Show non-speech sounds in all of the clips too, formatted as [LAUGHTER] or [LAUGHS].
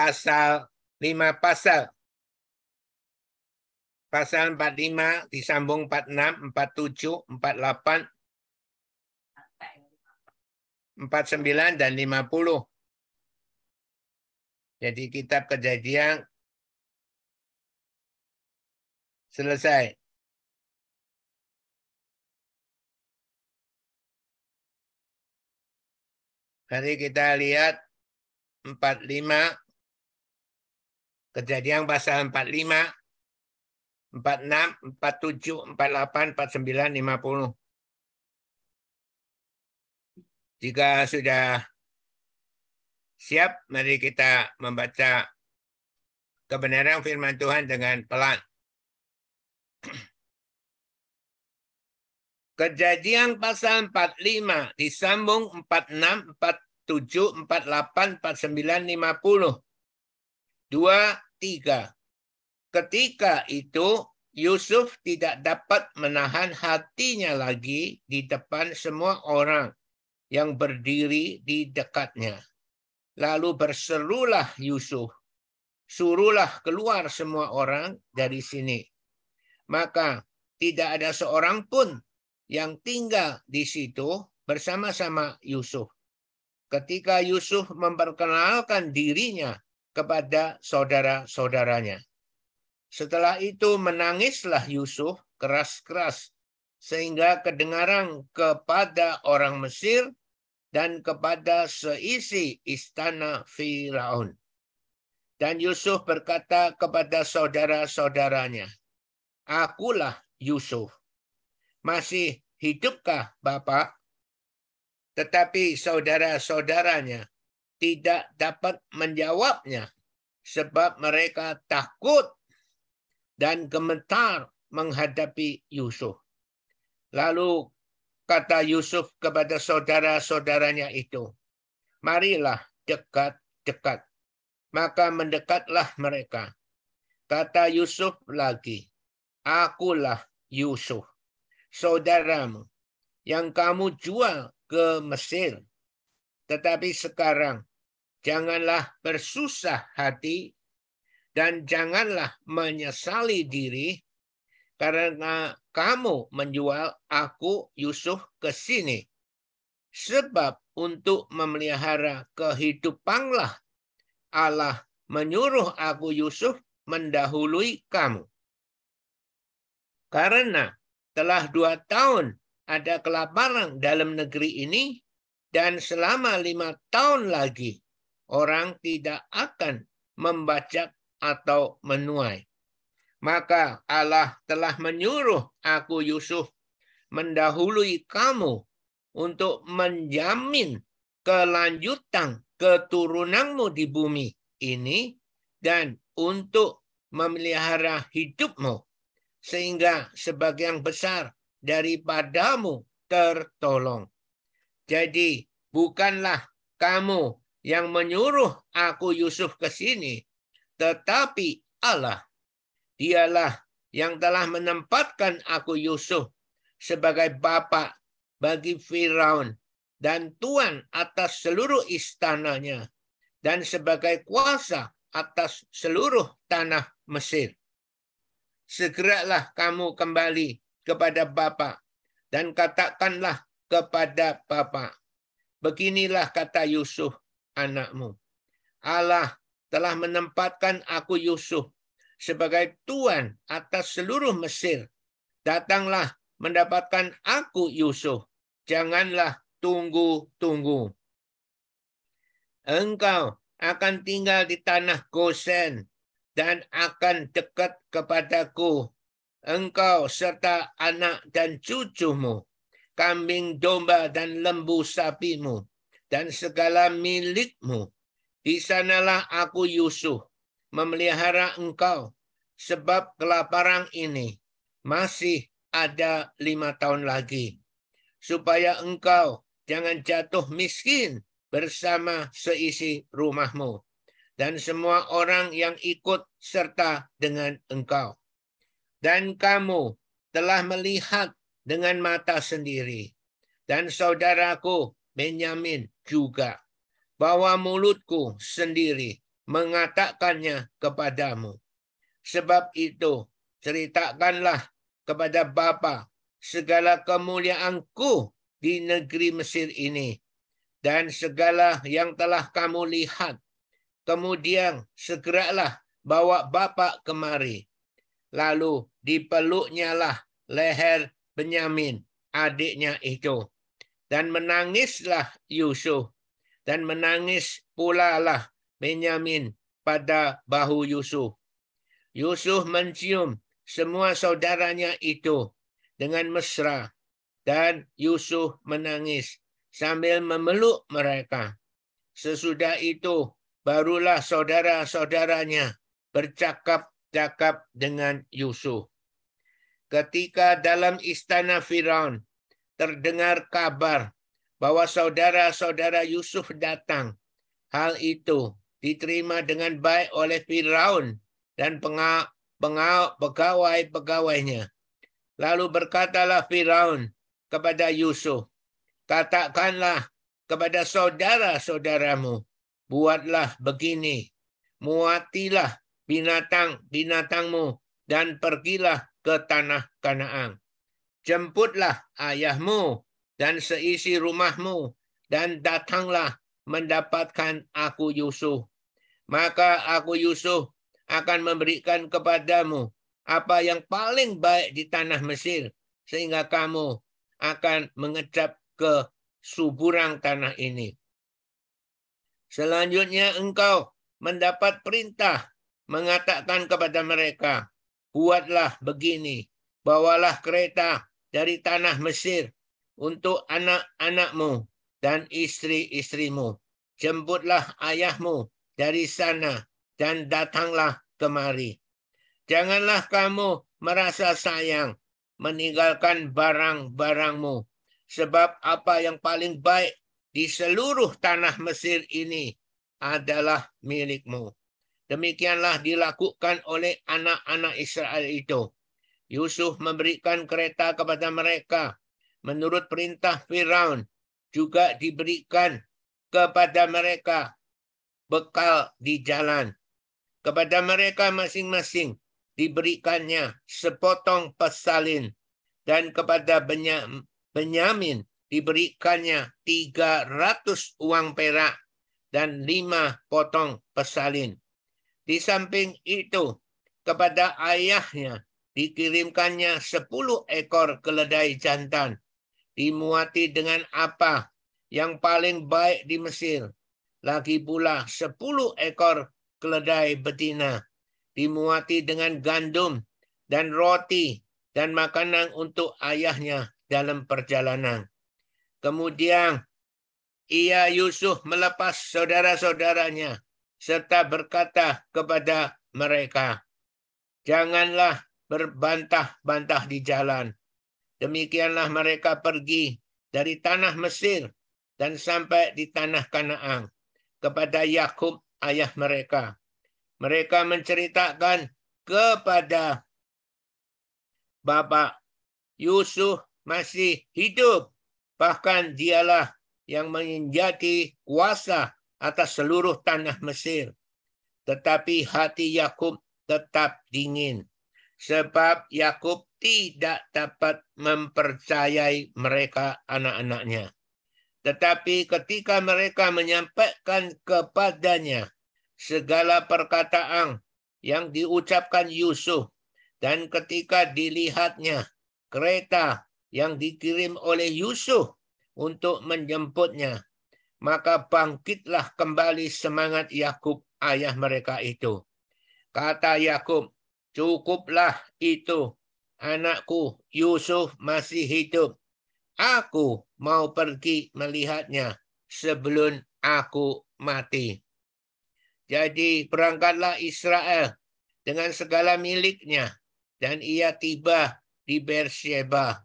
pasal lima pasal. Pasal 45 disambung 46, 47, 48, 49 dan 50. Jadi kitab kejadian selesai. Mari kita lihat 45 kejadian pasal 45 46, 47, 48, 49, 50. Jika sudah siap, mari kita membaca kebenaran firman Tuhan dengan pelan. [CLEARS THROAT] Kejadian pasal 45 disambung 46, 47, 48, 49, 50. Dua, tiga. Ketika itu Yusuf tidak dapat menahan hatinya lagi di depan semua orang yang berdiri di dekatnya. Lalu berserulah Yusuf, suruhlah keluar semua orang dari sini. Maka tidak ada seorang pun yang tinggal di situ bersama-sama Yusuf. Ketika Yusuf memperkenalkan dirinya kepada saudara-saudaranya. Setelah itu menangislah Yusuf keras-keras sehingga kedengaran kepada orang Mesir dan kepada seisi istana Firaun. Dan Yusuf berkata kepada saudara-saudaranya, Akulah Yusuf. Masih hidupkah Bapak? Tetapi saudara-saudaranya tidak dapat menjawabnya sebab mereka takut dan gemetar menghadapi Yusuf. Lalu kata Yusuf kepada saudara-saudaranya itu, marilah dekat-dekat. Maka mendekatlah mereka. Kata Yusuf lagi, akulah Yusuf, saudaramu, yang kamu jual ke Mesir. Tetapi sekarang, janganlah bersusah hati dan janganlah menyesali diri karena kamu menjual aku Yusuf ke sini. Sebab untuk memelihara kehidupanlah Allah menyuruh aku Yusuf mendahului kamu. Karena telah dua tahun ada kelaparan dalam negeri ini dan selama lima tahun lagi orang tidak akan membaca atau menuai. Maka Allah telah menyuruh aku Yusuf mendahului kamu untuk menjamin kelanjutan keturunanmu di bumi ini dan untuk memelihara hidupmu sehingga sebagian besar daripadamu tertolong. Jadi bukanlah kamu yang menyuruh aku Yusuf ke sini, tetapi Allah, dialah yang telah menempatkan aku Yusuf sebagai bapak bagi Firaun dan tuan atas seluruh istananya dan sebagai kuasa atas seluruh tanah Mesir. Segeralah kamu kembali kepada Bapa dan katakanlah kepada Bapa, beginilah kata Yusuf anakmu. Allah telah menempatkan aku Yusuf sebagai tuan atas seluruh Mesir. Datanglah mendapatkan aku Yusuf. Janganlah tunggu-tunggu. Engkau akan tinggal di tanah Gosen dan akan dekat kepadaku. Engkau serta anak dan cucumu, kambing domba dan lembu sapimu, dan segala milikmu di sanalah aku Yusuf memelihara engkau sebab kelaparan ini masih ada lima tahun lagi. Supaya engkau jangan jatuh miskin bersama seisi rumahmu. Dan semua orang yang ikut serta dengan engkau. Dan kamu telah melihat dengan mata sendiri. Dan saudaraku Benyamin juga bahwa mulutku sendiri mengatakannya kepadamu. Sebab itu, ceritakanlah kepada Bapa segala kemuliaanku di negeri Mesir ini dan segala yang telah kamu lihat. Kemudian segeralah bawa Bapak kemari. Lalu dipeluknya lah leher Benyamin, adiknya itu. Dan menangislah Yusuf. Dan menangis pula lah Benyamin pada bahu Yusuf. Yusuf mencium semua saudaranya itu dengan mesra. Dan Yusuf menangis sambil memeluk mereka. Sesudah itu, barulah saudara-saudaranya bercakap-cakap dengan Yusuf. Ketika dalam istana Firaun terdengar kabar bahwa saudara-saudara Yusuf datang, hal itu diterima dengan baik oleh Firaun dan pegawai-pegawainya. Lalu berkatalah Firaun kepada Yusuf, katakanlah kepada saudara-saudaramu, buatlah begini, muatilah binatang-binatangmu dan pergilah ke tanah Kanaan. Jemputlah ayahmu dan seisi rumahmu dan datanglah mendapatkan aku Yusuf. Maka aku Yusuf akan memberikan kepadamu apa yang paling baik di tanah Mesir, sehingga kamu akan mengecap ke suburang tanah ini. Selanjutnya engkau mendapat perintah mengatakan kepada mereka, buatlah begini, bawalah kereta dari tanah Mesir untuk anak-anakmu dan istri-istrimu. Jemputlah ayahmu dari sana dan datanglah kemari. Janganlah kamu merasa sayang meninggalkan barang-barangmu, sebab apa yang paling baik di seluruh tanah Mesir ini adalah milikmu. Demikianlah dilakukan oleh anak-anak Israel itu. Yusuf memberikan kereta kepada mereka. Menurut perintah Firaun juga diberikan kepada mereka bekal di jalan. Kepada mereka masing-masing diberikannya sepotong pesalin dan kepada Benyamin diberikannya 300 uang perak dan lima potong pesalin. Di samping itu, kepada ayahnya dikirimkannya 10 ekor keledai jantan, dimuati dengan apa yang paling baik di Mesir. Lagi pula 10 ekor keledai betina dimuati dengan gandum dan roti dan makanan untuk ayahnya dalam perjalanan. Kemudian ia Yusuf melepas saudara-saudaranya serta berkata kepada mereka, Janganlah berbantah-bantah di jalan. Demikianlah mereka pergi dari tanah Mesir dan sampai di tanah Kanaan kepada Yakub ayah mereka. Mereka menceritakan kepada Bapak Yusuf masih hidup. Bahkan dialah yang menjadi kuasa atas seluruh tanah Mesir. Tetapi hati Yakub tetap dingin. Sebab Yakub tidak dapat mempercayai mereka anak-anaknya. Tetapi ketika mereka menyampaikan kepadanya segala perkataan yang diucapkan Yusuf dan ketika dilihatnya kereta yang dikirim oleh Yusuf untuk menjemputnya, maka bangkitlah kembali semangat Yakub ayah mereka itu. Kata Yakub, cukuplah itu, anakku Yusuf masih hidup. Aku mau pergi melihatnya sebelum aku mati. Jadi berangkatlah Israel dengan segala miliknya dan ia tiba di Beersheba.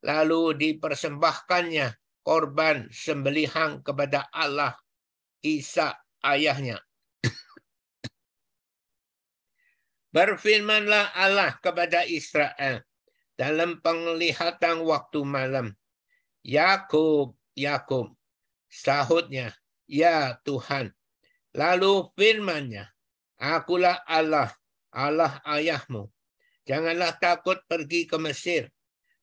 Lalu dipersembahkannya korban sembelihan kepada Allah Isa ayahnya. Berfirmanlah Allah kepada Israel dalam penglihatan waktu malam. Yakub, Yakub. Sahutnya, ya Tuhan. Lalu firmannya, Akulah Allah, Allah ayahmu. Janganlah takut pergi ke Mesir,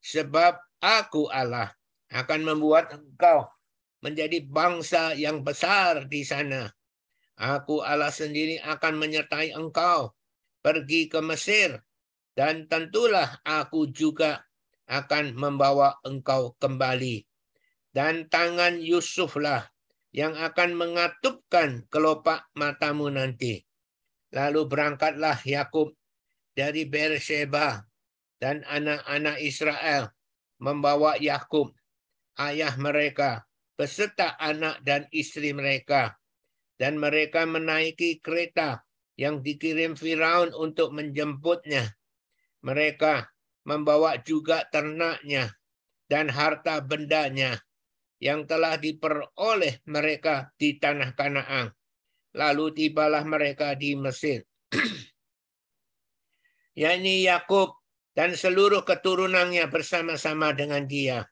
sebab aku Allah akan membuat engkau menjadi bangsa yang besar di sana. Aku Allah sendiri akan menyertai engkau pergi ke Mesir dan tentulah aku juga akan membawa engkau kembali. Dan tangan Yusuflah yang akan mengatupkan kelopak matamu nanti. Lalu berangkatlah Yakub dari Beersheba dan anak-anak Israel membawa Yakub ayah mereka beserta anak dan istri mereka dan mereka menaiki kereta yang dikirim Firaun untuk menjemputnya. Mereka membawa juga ternaknya dan harta bendanya yang telah diperoleh mereka di tanah Kanaan. Lalu tibalah mereka di Mesir. [CLEARS THROAT] yakni Yakub dan seluruh keturunannya bersama-sama dengan dia.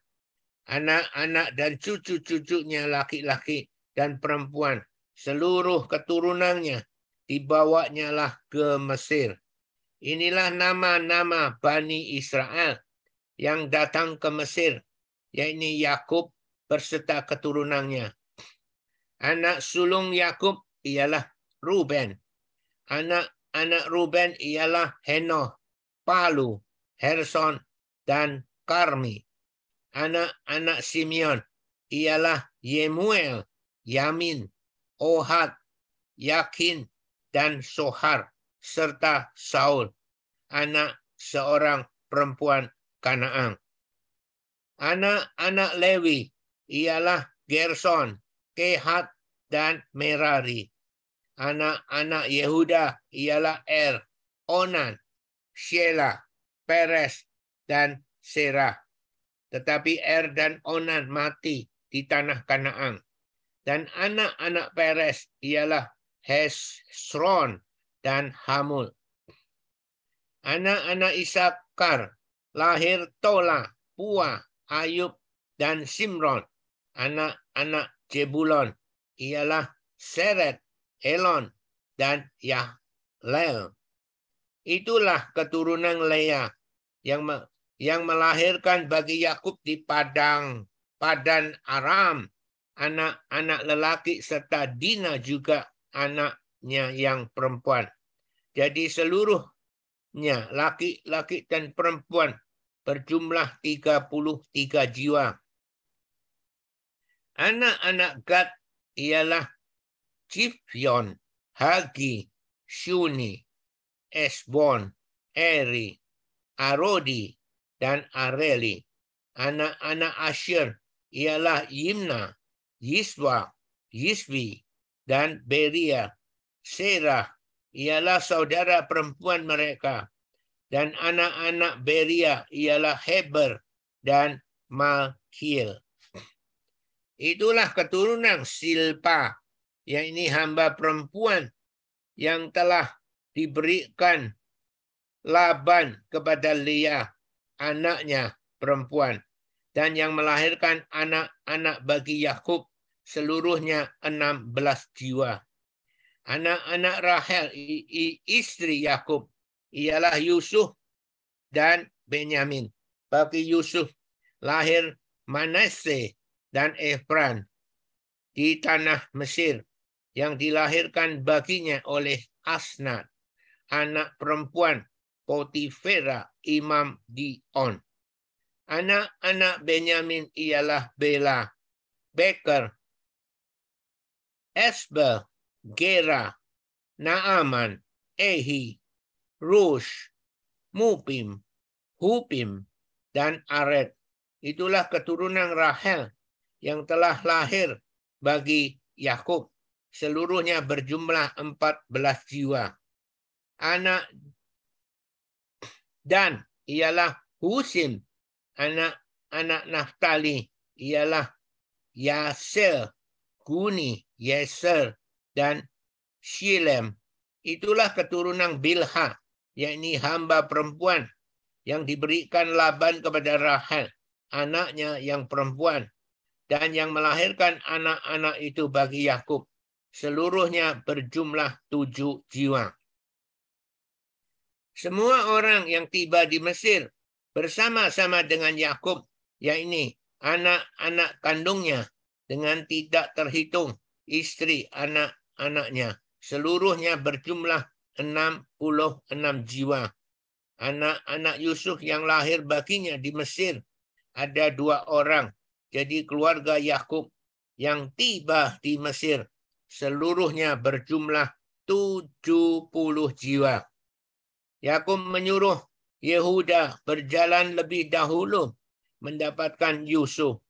Anak-anak dan cucu-cucunya laki-laki dan perempuan. Seluruh keturunannya dibawanya lah ke Mesir. Inilah nama-nama Bani Israel yang datang ke Mesir, yakni Yakub berserta keturunannya. Anak sulung Yakub ialah Ruben. Anak-anak Ruben ialah Henoh, Palu, Herson, dan Karmi. Anak-anak Simeon ialah Yemuel, Yamin, Ohad, Yakin, dan Sohar serta Saul, anak seorang perempuan Kanaan. Anak-anak Lewi ialah Gerson, Kehat, dan Merari. Anak-anak Yehuda ialah Er, Onan, Sheila, Peres, dan Serah. Tetapi Er dan Onan mati di tanah Kanaan. Dan anak-anak Peres ialah Hesron, dan Hamul. Anak-anak Isakar lahir Tola, Pua, Ayub, dan Simron. Anak-anak Jebulon ialah Seret, Elon, dan Yahlel. Itulah keturunan Lea yang yang melahirkan bagi Yakub di padang padan Aram anak-anak lelaki serta Dina juga anaknya yang perempuan. Jadi seluruhnya laki-laki dan perempuan berjumlah 33 jiwa. Anak-anak Gad ialah Cifyon, Hagi, Shuni, Esbon, Eri, Arodi, dan Areli. Anak-anak Asher ialah Yimna, Yiswa, Yiswi, dan Beria. Serah ialah saudara perempuan mereka. Dan anak-anak Beria ialah Heber dan Malkil. Itulah keturunan Silpa, yang ini hamba perempuan yang telah diberikan Laban kepada Leah, anaknya perempuan, dan yang melahirkan anak-anak bagi Yakub, seluruhnya 16 jiwa. Anak-anak Rahel, istri Yakub, ialah Yusuf dan Benyamin. Bagi Yusuf lahir Manasseh dan Efran di tanah Mesir yang dilahirkan baginya oleh Asnat, anak perempuan Potifera Imam Dion. Anak-anak Benyamin ialah Bela, Beker, Esbel, Gera, Naaman, Ehi, Rush, Mupim, Hupim, dan Aret. Itulah keturunan Rahel yang telah lahir bagi Yakub. Seluruhnya berjumlah 14 jiwa. Anak dan ialah Husim. Anak-anak Naftali ialah Yasir, Guni, Yeser, dan Shilem. Itulah keturunan Bilha, yakni hamba perempuan yang diberikan Laban kepada Rahel, anaknya yang perempuan, dan yang melahirkan anak-anak itu bagi Yakub. seluruhnya berjumlah tujuh jiwa. Semua orang yang tiba di Mesir bersama-sama dengan Yakub, yakni anak-anak kandungnya, dengan tidak terhitung istri anak-anaknya. Seluruhnya berjumlah 66 jiwa. Anak-anak Yusuf yang lahir baginya di Mesir ada dua orang. Jadi keluarga Yakub yang tiba di Mesir seluruhnya berjumlah 70 jiwa. Yakub menyuruh Yehuda berjalan lebih dahulu mendapatkan Yusuf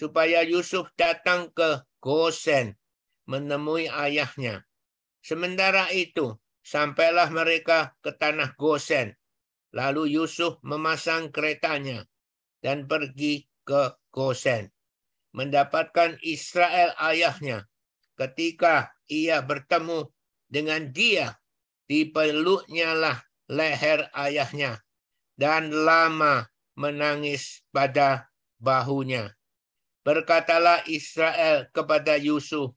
supaya Yusuf datang ke Gosen menemui ayahnya. Sementara itu, sampailah mereka ke tanah Gosen. Lalu Yusuf memasang keretanya dan pergi ke Gosen. Mendapatkan Israel ayahnya. Ketika ia bertemu dengan dia, dipeluknya lah leher ayahnya dan lama menangis pada bahunya. Berkatalah Israel kepada Yusuf,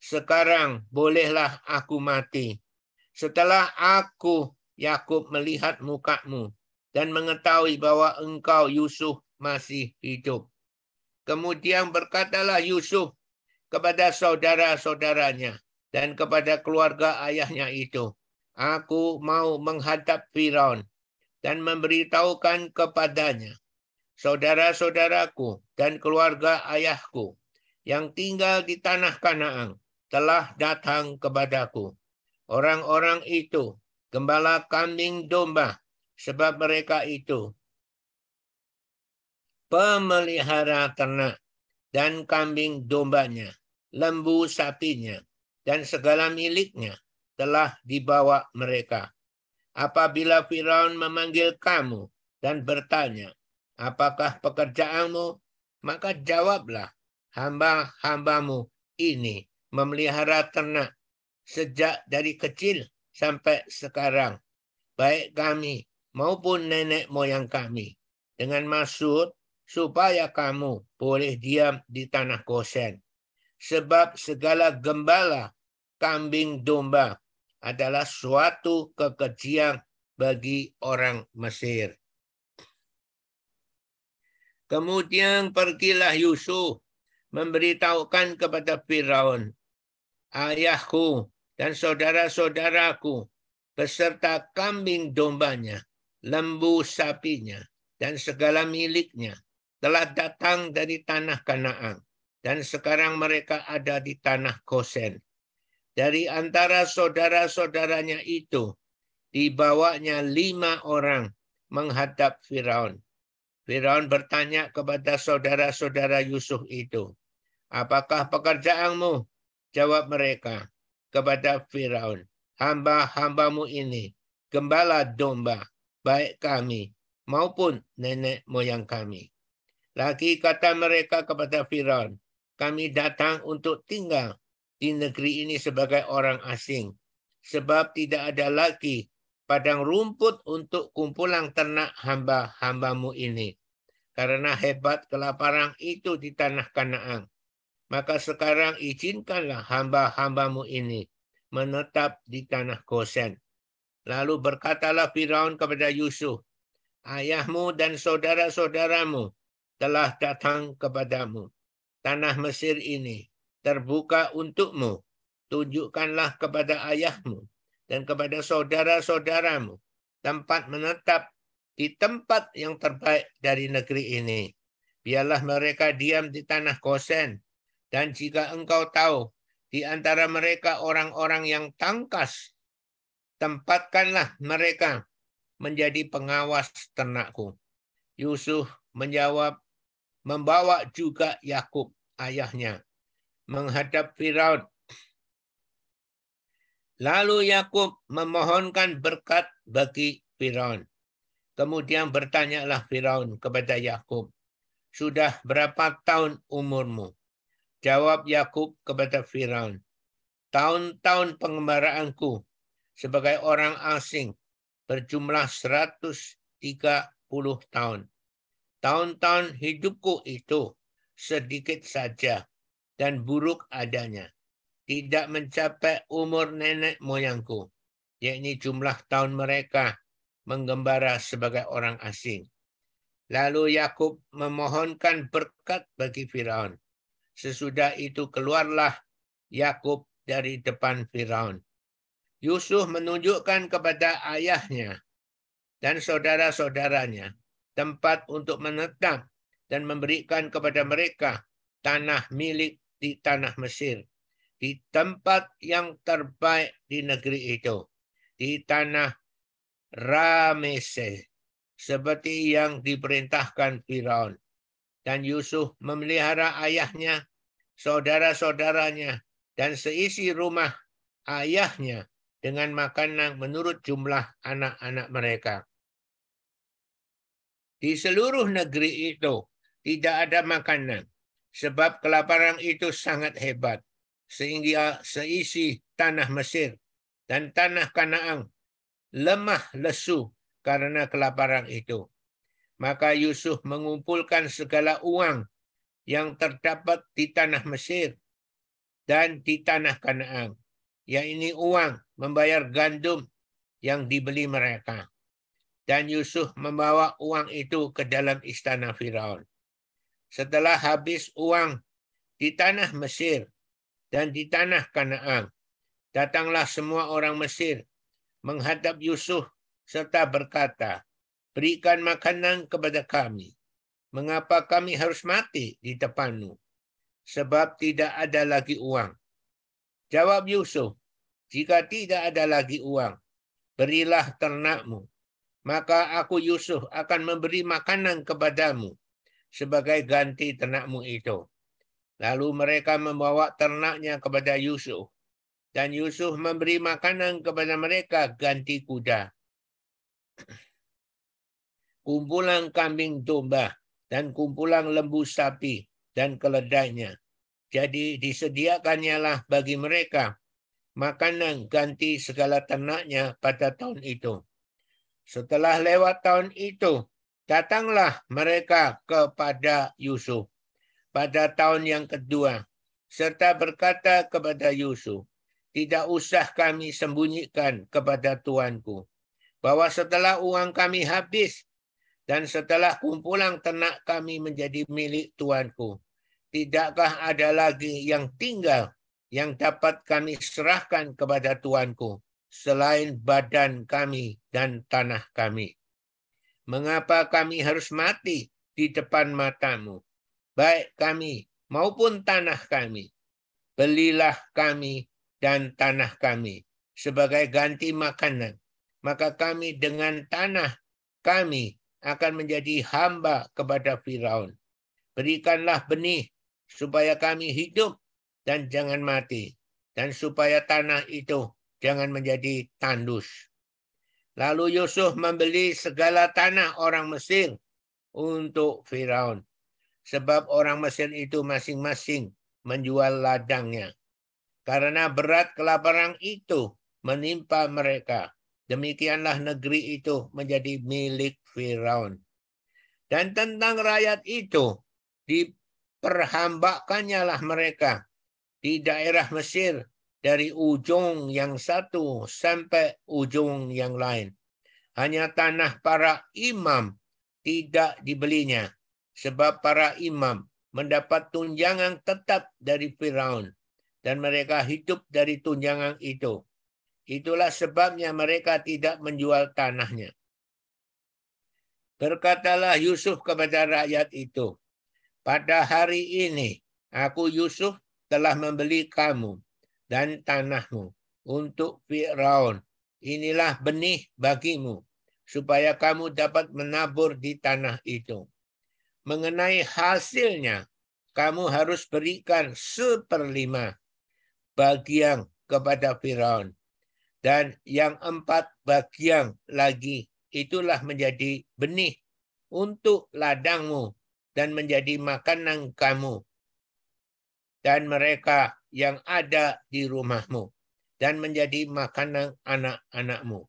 sekarang bolehlah aku mati. Setelah aku, Yakub melihat mukamu dan mengetahui bahwa engkau, Yusuf, masih hidup. Kemudian berkatalah Yusuf kepada saudara-saudaranya dan kepada keluarga ayahnya itu, Aku mau menghadap Firaun dan memberitahukan kepadanya, saudara-saudaraku dan keluarga ayahku yang tinggal di tanah Kanaan telah datang kepadaku. Orang-orang itu gembala kambing domba sebab mereka itu pemelihara ternak dan kambing dombanya, lembu sapinya, dan segala miliknya telah dibawa mereka. Apabila Firaun memanggil kamu dan bertanya, apakah pekerjaanmu? Maka jawablah, hamba-hambamu ini memelihara ternak sejak dari kecil sampai sekarang. Baik kami maupun nenek moyang kami. Dengan maksud supaya kamu boleh diam di tanah kosen. Sebab segala gembala, kambing domba, adalah suatu kekejian bagi orang Mesir. Kemudian pergilah Yusuf memberitahukan kepada Firaun, ayahku dan saudara-saudaraku beserta kambing dombanya, lembu sapinya, dan segala miliknya telah datang dari tanah Kanaan dan sekarang mereka ada di tanah Kosen dari antara saudara-saudaranya itu, dibawanya lima orang menghadap Firaun. Firaun bertanya kepada saudara-saudara Yusuf itu, apakah pekerjaanmu? Jawab mereka kepada Firaun, hamba-hambamu ini, gembala domba, baik kami maupun nenek moyang kami. Lagi kata mereka kepada Firaun, kami datang untuk tinggal di negeri ini sebagai orang asing. Sebab tidak ada lagi padang rumput untuk kumpulan ternak hamba-hambamu ini. Karena hebat kelaparan itu di tanah Kanaan. Maka sekarang izinkanlah hamba-hambamu ini menetap di tanah Gosen. Lalu berkatalah Firaun kepada Yusuf, ayahmu dan saudara-saudaramu telah datang kepadamu. Tanah Mesir ini terbuka untukmu. Tunjukkanlah kepada ayahmu dan kepada saudara-saudaramu tempat menetap di tempat yang terbaik dari negeri ini. Biarlah mereka diam di tanah Kosen. Dan jika engkau tahu di antara mereka orang-orang yang tangkas, tempatkanlah mereka menjadi pengawas ternakku. Yusuf menjawab, membawa juga Yakub ayahnya menghadap Firaun. Lalu Yakub memohonkan berkat bagi Firaun. Kemudian bertanyalah Firaun kepada Yakub, "Sudah berapa tahun umurmu?" Jawab Yakub kepada Firaun, "Tahun-tahun pengembaraanku sebagai orang asing berjumlah 130 tahun. Tahun-tahun hidupku itu sedikit saja dan buruk adanya. Tidak mencapai umur nenek moyangku, yakni jumlah tahun mereka menggembara sebagai orang asing. Lalu Yakub memohonkan berkat bagi Firaun. Sesudah itu keluarlah Yakub dari depan Firaun. Yusuf menunjukkan kepada ayahnya dan saudara-saudaranya tempat untuk menetap dan memberikan kepada mereka tanah milik di tanah Mesir, di tempat yang terbaik di negeri itu, di tanah Ramese, seperti yang diperintahkan Firaun. Dan Yusuf memelihara ayahnya, saudara-saudaranya, dan seisi rumah ayahnya dengan makanan menurut jumlah anak-anak mereka. Di seluruh negeri itu tidak ada makanan, sebab kelaparan itu sangat hebat, sehingga seisi tanah Mesir dan tanah Kanaan lemah lesu karena kelaparan itu. Maka Yusuf mengumpulkan segala uang yang terdapat di tanah Mesir dan di tanah Kanaan ini uang membayar gandum yang dibeli mereka. Dan Yusuf membawa uang itu ke dalam istana Firaun. Setelah habis uang di tanah Mesir dan di tanah Kanaan, datanglah semua orang Mesir menghadap Yusuf serta berkata, berikan makanan kepada kami. Mengapa kami harus mati di depanmu? Sebab tidak ada lagi uang Jawab Yusuf, jika tidak ada lagi uang, berilah ternakmu. Maka aku Yusuf akan memberi makanan kepadamu sebagai ganti ternakmu itu. Lalu mereka membawa ternaknya kepada Yusuf. Dan Yusuf memberi makanan kepada mereka ganti kuda. Kumpulan kambing domba dan kumpulan lembu sapi dan keledainya jadi disediakannya lah bagi mereka makanan ganti segala ternaknya pada tahun itu. Setelah lewat tahun itu, datanglah mereka kepada Yusuf pada tahun yang kedua, serta berkata kepada Yusuf, tidak usah kami sembunyikan kepada tuanku, bahwa setelah uang kami habis, dan setelah kumpulan ternak kami menjadi milik tuanku, tidakkah ada lagi yang tinggal yang dapat kami serahkan kepada Tuanku selain badan kami dan tanah kami? Mengapa kami harus mati di depan matamu? Baik kami maupun tanah kami. Belilah kami dan tanah kami sebagai ganti makanan. Maka kami dengan tanah kami akan menjadi hamba kepada Firaun. Berikanlah benih supaya kami hidup dan jangan mati, dan supaya tanah itu jangan menjadi tandus. Lalu Yusuf membeli segala tanah orang Mesir untuk Firaun, sebab orang Mesir itu masing-masing menjual ladangnya. Karena berat kelaparan itu menimpa mereka, demikianlah negeri itu menjadi milik Firaun. Dan tentang rakyat itu, di perhambakannya lah mereka di daerah Mesir dari ujung yang satu sampai ujung yang lain. Hanya tanah para imam tidak dibelinya, sebab para imam mendapat tunjangan tetap dari Firaun, dan mereka hidup dari tunjangan itu. Itulah sebabnya mereka tidak menjual tanahnya. Berkatalah Yusuf kepada rakyat itu, pada hari ini, aku Yusuf telah membeli kamu dan tanahmu untuk Fir'aun. Inilah benih bagimu, supaya kamu dapat menabur di tanah itu. Mengenai hasilnya, kamu harus berikan seperlima bagian kepada Firaun. Dan yang empat bagian lagi itulah menjadi benih untuk ladangmu dan menjadi makanan kamu dan mereka yang ada di rumahmu dan menjadi makanan anak-anakmu.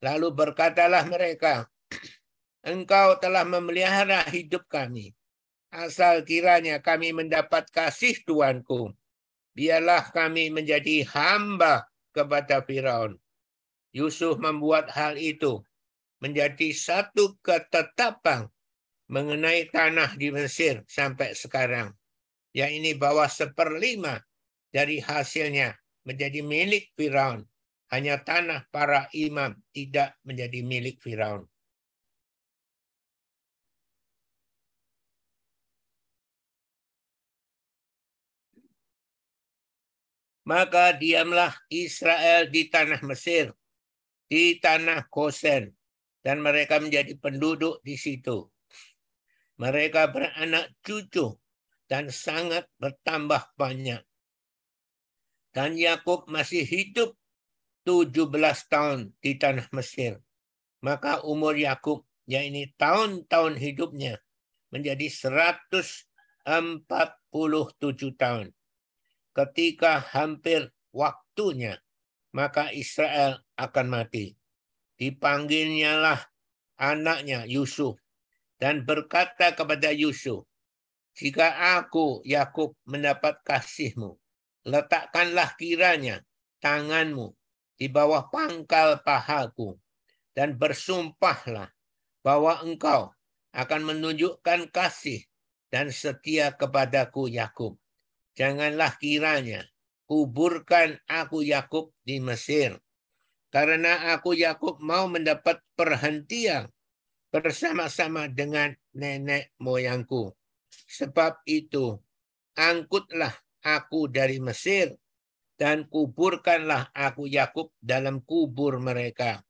Lalu berkatalah mereka, Engkau telah memelihara hidup kami. Asal kiranya kami mendapat kasih Tuanku biarlah kami menjadi hamba kepada Firaun. Yusuf membuat hal itu menjadi satu ketetapan mengenai tanah di Mesir sampai sekarang. Yang ini bawah seperlima dari hasilnya menjadi milik Firaun. Hanya tanah para imam tidak menjadi milik Firaun. Maka diamlah Israel di tanah Mesir, di tanah Kosen, dan mereka menjadi penduduk di situ. Mereka beranak cucu dan sangat bertambah banyak. Dan Yakub masih hidup 17 tahun di tanah Mesir. Maka umur Yakub, yaitu tahun-tahun hidupnya, menjadi 147 tahun ketika hampir waktunya, maka Israel akan mati. Dipanggilnya lah anaknya Yusuf dan berkata kepada Yusuf, jika aku, Yakub, mendapat kasihmu, letakkanlah kiranya tanganmu di bawah pangkal pahaku dan bersumpahlah bahwa engkau akan menunjukkan kasih dan setia kepadaku Yakub janganlah kiranya kuburkan aku Yakub di Mesir. Karena aku Yakub mau mendapat perhentian bersama-sama dengan nenek moyangku. Sebab itu, angkutlah aku dari Mesir dan kuburkanlah aku Yakub dalam kubur mereka.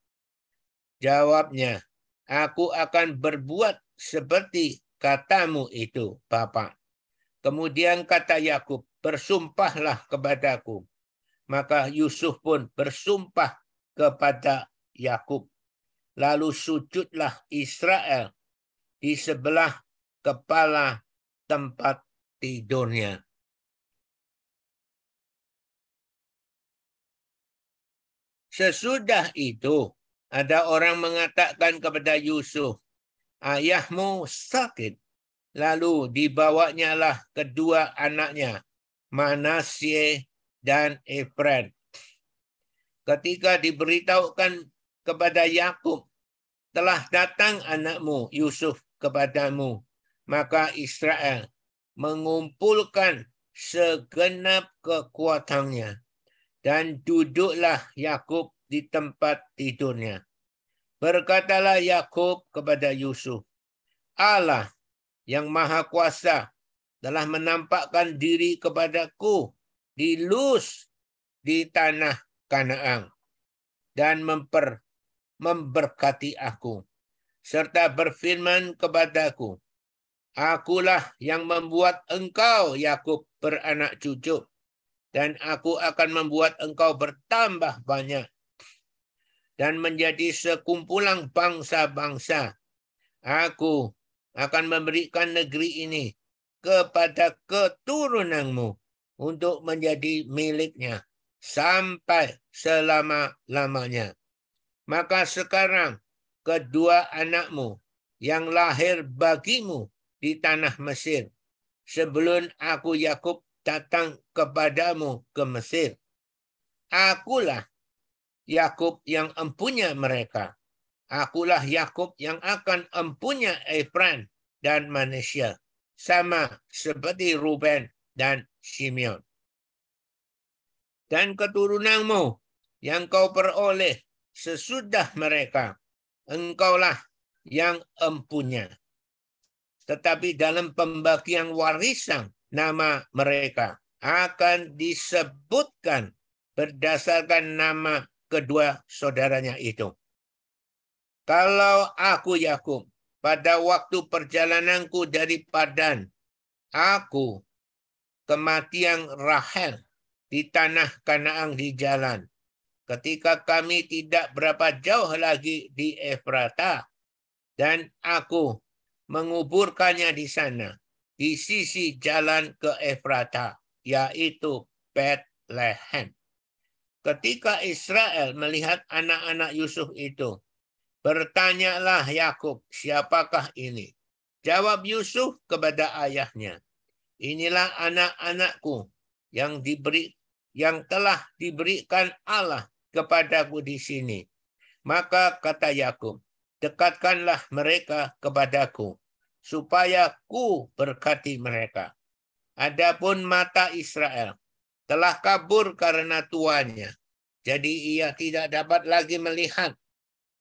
Jawabnya, aku akan berbuat seperti katamu itu, Bapak. Kemudian kata Yakub, bersumpahlah kepadaku. Maka Yusuf pun bersumpah kepada Yakub. Lalu sujudlah Israel di sebelah kepala tempat tidurnya. Sesudah itu, ada orang mengatakan kepada Yusuf, ayahmu sakit. Lalu dibawanya lah kedua anaknya, Manasye dan Efren. Ketika diberitahukan kepada Yakub, telah datang anakmu Yusuf kepadamu, maka Israel mengumpulkan segenap kekuatannya dan duduklah Yakub di tempat tidurnya. Berkatalah Yakub kepada Yusuf, Allah yang maha kuasa telah menampakkan diri kepadaku di Luz di tanah Kanaan dan memper, memberkati aku serta berfirman kepadaku Akulah yang membuat engkau Yakub beranak cucu dan aku akan membuat engkau bertambah banyak dan menjadi sekumpulan bangsa-bangsa. Aku akan memberikan negeri ini kepada keturunanmu untuk menjadi miliknya sampai selama-lamanya. Maka sekarang kedua anakmu yang lahir bagimu di tanah Mesir sebelum aku Yakub datang kepadamu ke Mesir. Akulah Yakub yang empunya mereka Akulah Yakub yang akan empunya Efran dan Manusia. Sama seperti Ruben dan Simeon. Dan keturunanmu yang kau peroleh sesudah mereka. Engkaulah yang empunya. Tetapi dalam pembagian warisan nama mereka akan disebutkan berdasarkan nama kedua saudaranya itu. Kalau aku Yakub pada waktu perjalananku dari Padan, aku kematian Rahel di tanah Kanaan di jalan. Ketika kami tidak berapa jauh lagi di Efrata, dan aku menguburkannya di sana, di sisi jalan ke Efrata, yaitu Bethlehem. Ketika Israel melihat anak-anak Yusuf itu, Bertanyalah Yakub, siapakah ini? Jawab Yusuf kepada ayahnya, inilah anak-anakku yang diberi yang telah diberikan Allah kepadaku di sini. Maka kata Yakub, dekatkanlah mereka kepadaku, supaya ku berkati mereka. Adapun mata Israel telah kabur karena tuannya. Jadi ia tidak dapat lagi melihat.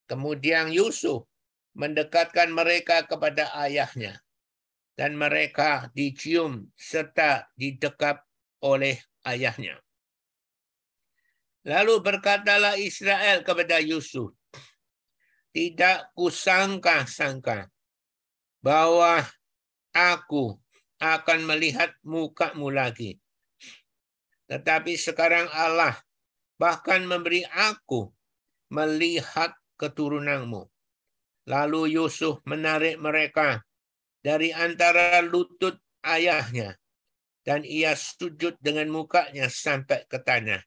Kemudian Yusuf mendekatkan mereka kepada ayahnya. Dan mereka dicium serta didekap oleh ayahnya. Lalu berkatalah Israel kepada Yusuf, tidak kusangka-sangka bahwa aku akan melihat mukamu lagi. Tetapi sekarang Allah bahkan memberi aku melihat keturunanmu. Lalu Yusuf menarik mereka dari antara lutut ayahnya dan ia sujud dengan mukanya sampai ke tanah.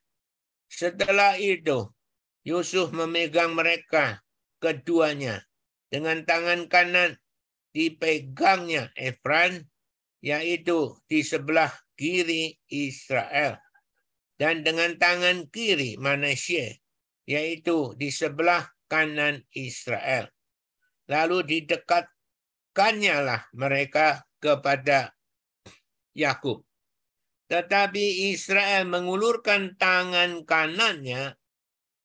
Setelah itu, Yusuf memegang mereka keduanya dengan tangan kanan dipegangnya Efran, yaitu di sebelah kiri Israel. Dan dengan tangan kiri Manasye, yaitu di sebelah kanan Israel. Lalu didekatkannya lah mereka kepada Yakub. Tetapi Israel mengulurkan tangan kanannya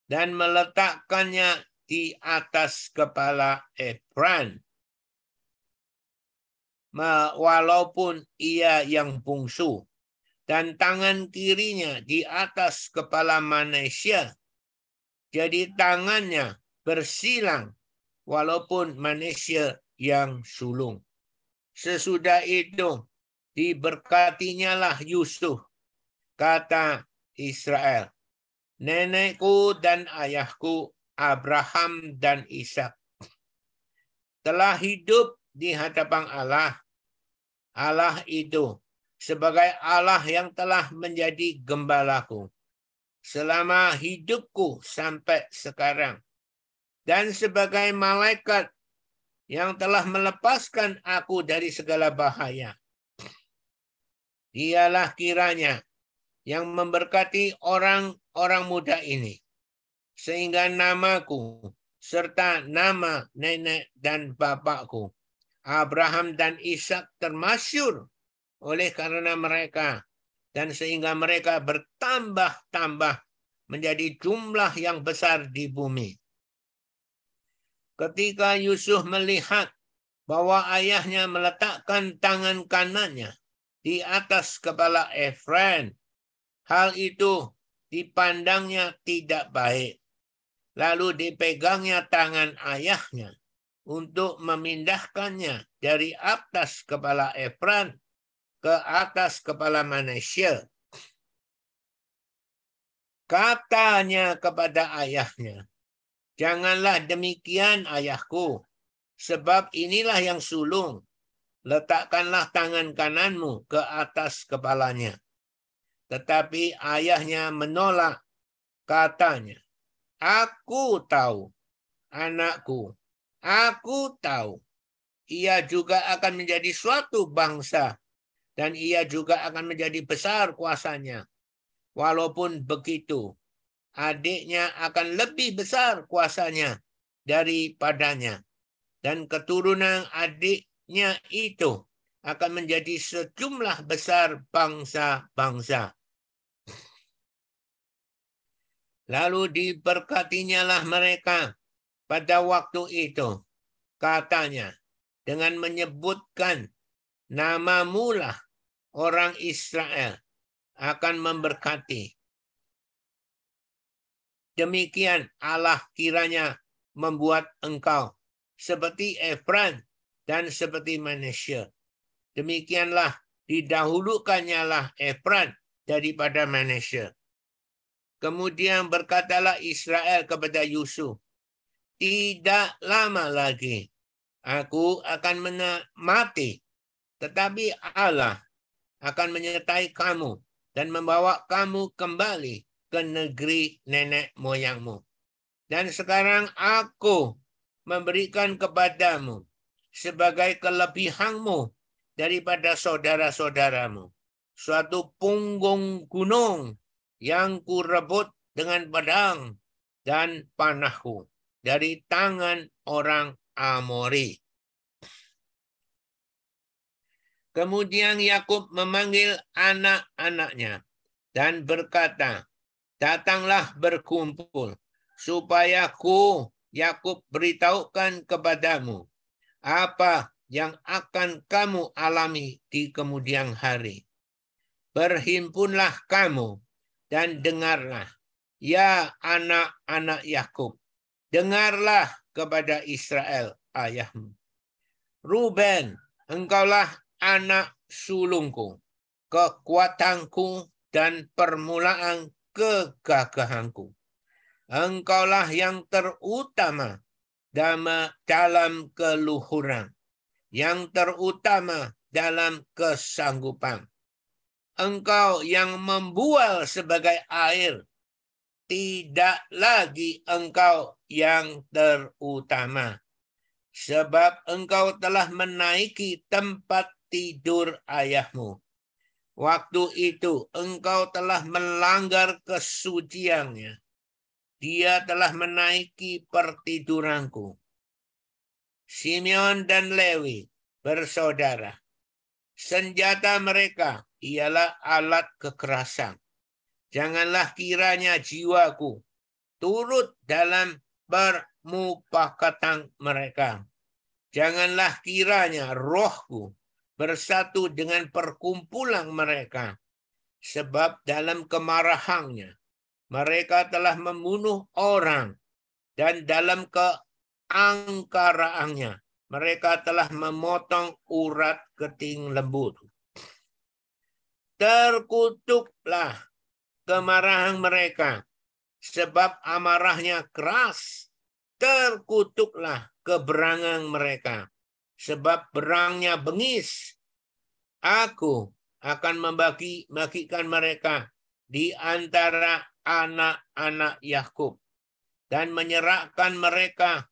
dan meletakkannya di atas kepala Efran. Walaupun ia yang bungsu. Dan tangan kirinya di atas kepala Manesia. Jadi tangannya bersilang walaupun Manesia yang sulung. Sesudah itu diberkatinya lah Yusuf, kata Israel. Nenekku dan ayahku Abraham dan Ishak telah hidup di hadapan Allah. Allah itu sebagai Allah yang telah menjadi gembalaku selama hidupku sampai sekarang. Dan sebagai malaikat yang telah melepaskan aku dari segala bahaya. Dialah kiranya yang memberkati orang-orang muda ini. Sehingga namaku serta nama nenek dan bapakku, Abraham dan Ishak termasyur oleh karena mereka. Dan sehingga mereka bertambah-tambah menjadi jumlah yang besar di bumi. Ketika Yusuf melihat bahwa ayahnya meletakkan tangan kanannya di atas kepala Efraim. Hal itu dipandangnya tidak baik. Lalu dipegangnya tangan ayahnya untuk memindahkannya dari atas kepala Efraim ke atas kepala manusia. Katanya kepada ayahnya, Janganlah demikian ayahku, sebab inilah yang sulung letakkanlah tangan kananmu ke atas kepalanya. Tetapi ayahnya menolak katanya, aku tahu anakku, aku tahu ia juga akan menjadi suatu bangsa dan ia juga akan menjadi besar kuasanya. Walaupun begitu, adiknya akan lebih besar kuasanya daripadanya. Dan keturunan adik nya itu akan menjadi sejumlah besar bangsa-bangsa. Lalu diberkatinya lah mereka pada waktu itu. Katanya, dengan menyebutkan nama mula orang Israel akan memberkati. Demikian Allah kiranya membuat engkau seperti Efran dan seperti manusia. Demikianlah didahulukannya lah Efran daripada manusia. Kemudian berkatalah Israel kepada Yusuf, tidak lama lagi aku akan mati, tetapi Allah akan menyertai kamu dan membawa kamu kembali ke negeri nenek moyangmu. Dan sekarang aku memberikan kepadamu sebagai kelebihanmu daripada saudara-saudaramu. suatu punggung gunung yang kurebut dengan pedang dan panahku dari tangan orang Amori. Kemudian Yakub memanggil anak-anaknya dan berkata, "Datanglah berkumpul supaya ku Yakub beritahukan kepadamu apa yang akan kamu alami di kemudian hari. Berhimpunlah kamu dan dengarlah, ya anak-anak Yakub, dengarlah kepada Israel ayahmu. Ruben, engkaulah anak sulungku, kekuatanku dan permulaan kegagahanku. Engkaulah yang terutama dalam keluhuran, yang terutama dalam kesanggupan. Engkau yang membual sebagai air, tidak lagi engkau yang terutama. Sebab engkau telah menaiki tempat tidur ayahmu. Waktu itu engkau telah melanggar kesuciannya. Dia telah menaiki pertiduranku. Simeon dan Lewi bersaudara. Senjata mereka ialah alat kekerasan. Janganlah kiranya jiwaku turut dalam permupakatan mereka. Janganlah kiranya rohku bersatu dengan perkumpulan mereka. Sebab dalam kemarahannya mereka telah membunuh orang dan dalam keangkaraannya mereka telah memotong urat keting lembut. Terkutuklah kemarahan mereka sebab amarahnya keras. Terkutuklah keberangan mereka sebab berangnya bengis. Aku akan membagi bagikan mereka di antara anak-anak Yakub dan menyerahkan mereka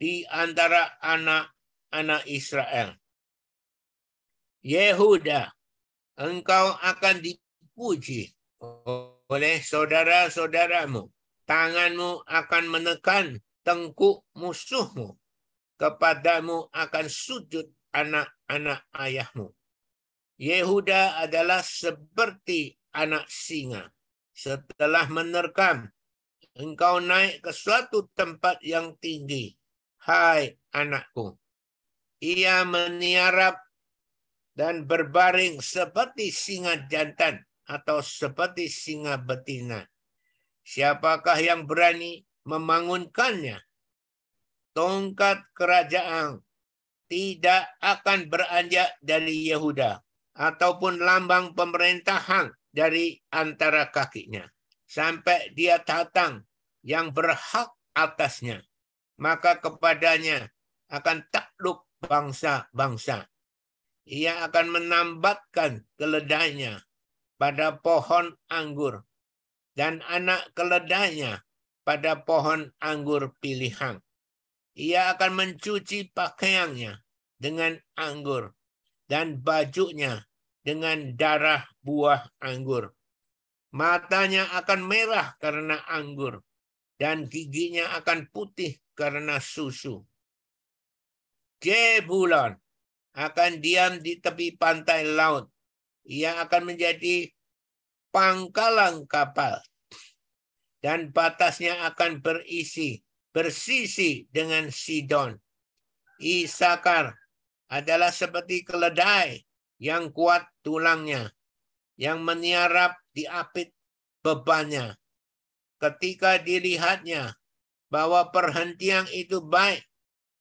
di antara anak-anak Israel. Yehuda, engkau akan dipuji oleh saudara-saudaramu. Tanganmu akan menekan tengkuk musuhmu kepadamu akan sujud anak-anak ayahmu. Yehuda adalah seperti anak singa. Setelah menerkam, engkau naik ke suatu tempat yang tinggi. Hai anakku. Ia meniarap dan berbaring seperti singa jantan atau seperti singa betina. Siapakah yang berani membangunkannya? Tongkat kerajaan tidak akan beranjak dari Yehuda ataupun lambang pemerintahan dari antara kakinya. Sampai dia datang yang berhak atasnya maka kepadanya akan takluk bangsa-bangsa. Ia akan menambatkan keledainya pada pohon anggur dan anak keledainya pada pohon anggur pilihan ia akan mencuci pakaiannya dengan anggur dan bajunya dengan darah buah anggur. Matanya akan merah karena anggur dan giginya akan putih karena susu. Jebulon akan diam di tepi pantai laut. Ia akan menjadi pangkalan kapal dan batasnya akan berisi bersisi dengan Sidon. Isakar adalah seperti keledai yang kuat tulangnya, yang meniarap di apit bebannya. Ketika dilihatnya bahwa perhentian itu baik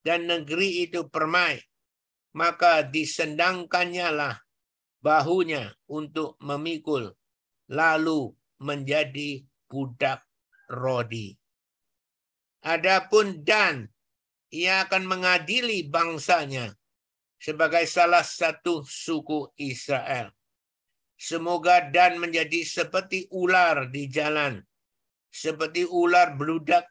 dan negeri itu permai, maka disendangkannya lah bahunya untuk memikul, lalu menjadi budak rodi. Adapun Dan, ia akan mengadili bangsanya sebagai salah satu suku Israel. Semoga Dan menjadi seperti ular di jalan, seperti ular beludak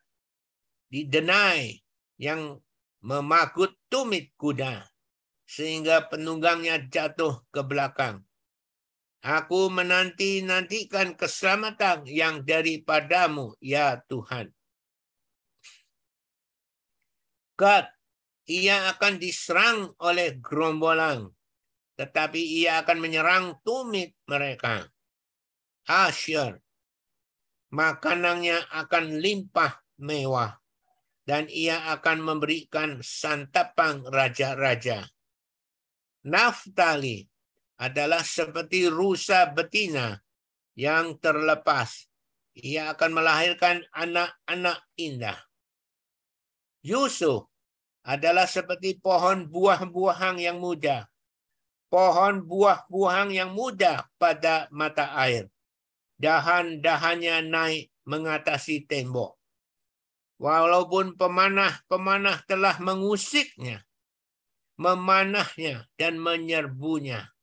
di denai yang memakut tumit kuda, sehingga penunggangnya jatuh ke belakang. Aku menanti-nantikan keselamatan yang daripadamu, ya Tuhan. God, ia akan diserang oleh gerombolan, tetapi ia akan menyerang tumit mereka. Asyur, makanannya akan limpah mewah, dan ia akan memberikan santapan raja-raja. Naftali, adalah seperti rusa betina yang terlepas. Ia akan melahirkan anak-anak indah. Yusuf adalah seperti pohon buah-buahan yang muda. Pohon buah-buahan yang muda pada mata air. Dahan-dahannya naik mengatasi tembok. Walaupun pemanah-pemanah telah mengusiknya, memanahnya, dan menyerbunya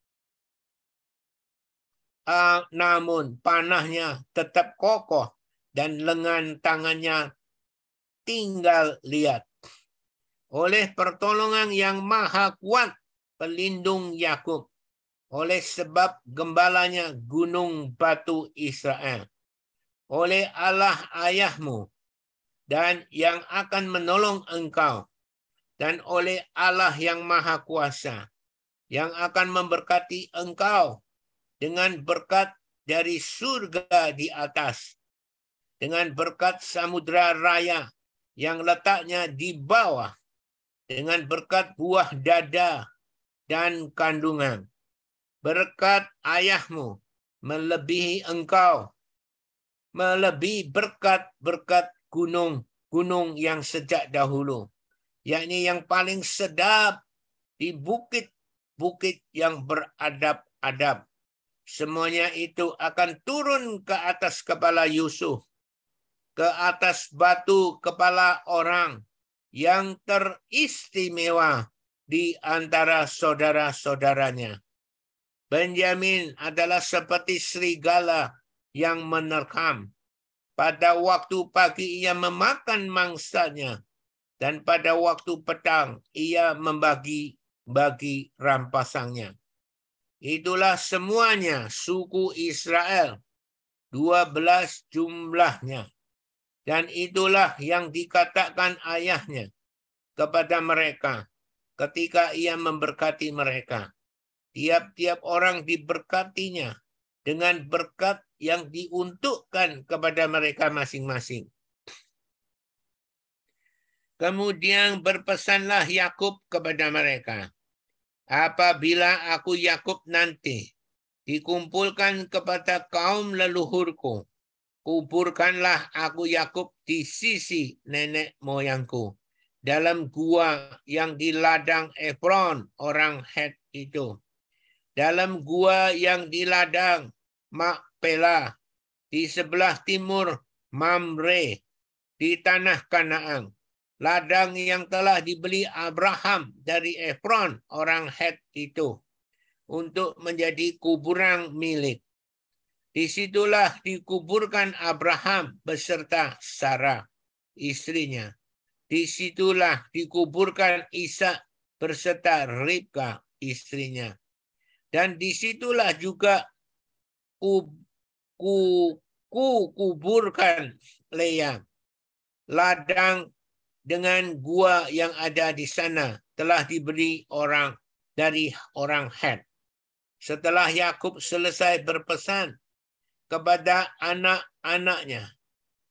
uh, namun panahnya tetap kokoh dan lengan tangannya tinggal lihat. Oleh pertolongan yang maha kuat pelindung Yakub, oleh sebab gembalanya gunung batu Israel, oleh Allah ayahmu dan yang akan menolong engkau, dan oleh Allah yang maha kuasa yang akan memberkati engkau dengan berkat dari surga di atas, dengan berkat samudra raya yang letaknya di bawah, dengan berkat buah dada dan kandungan. Berkat ayahmu melebihi engkau, melebihi berkat-berkat gunung-gunung yang sejak dahulu, yakni yang paling sedap di bukit-bukit yang beradab-adab Semuanya itu akan turun ke atas kepala Yusuf, ke atas batu kepala orang yang teristimewa di antara saudara-saudaranya. Benjamin adalah seperti serigala yang menerkam. Pada waktu pagi ia memakan mangsanya, dan pada waktu petang ia membagi bagi rampasannya. Itulah semuanya suku Israel. dua belas jumlahnya. Dan itulah yang dikatakan ayahnya kepada mereka ketika ia memberkati mereka. Tiap-tiap orang diberkatinya dengan berkat yang diuntukkan kepada mereka masing-masing. Kemudian berpesanlah Yakub kepada mereka, apabila aku Yakub nanti dikumpulkan kepada kaum leluhurku, kuburkanlah aku Yakub di sisi nenek moyangku dalam gua yang di ladang Efron orang Het itu. Dalam gua yang di ladang Makpela di sebelah timur Mamre di tanah Kanaan ladang yang telah dibeli Abraham dari Efron orang Het itu untuk menjadi kuburan milik. Di situlah dikuburkan Abraham beserta Sarah, istrinya. Di situlah dikuburkan Isa beserta Ribka, istrinya. Dan di situlah juga ku, ku, ku kuburkan Leah. Ladang dengan gua yang ada di sana telah diberi orang dari orang Het. Setelah Yakub selesai berpesan kepada anak-anaknya,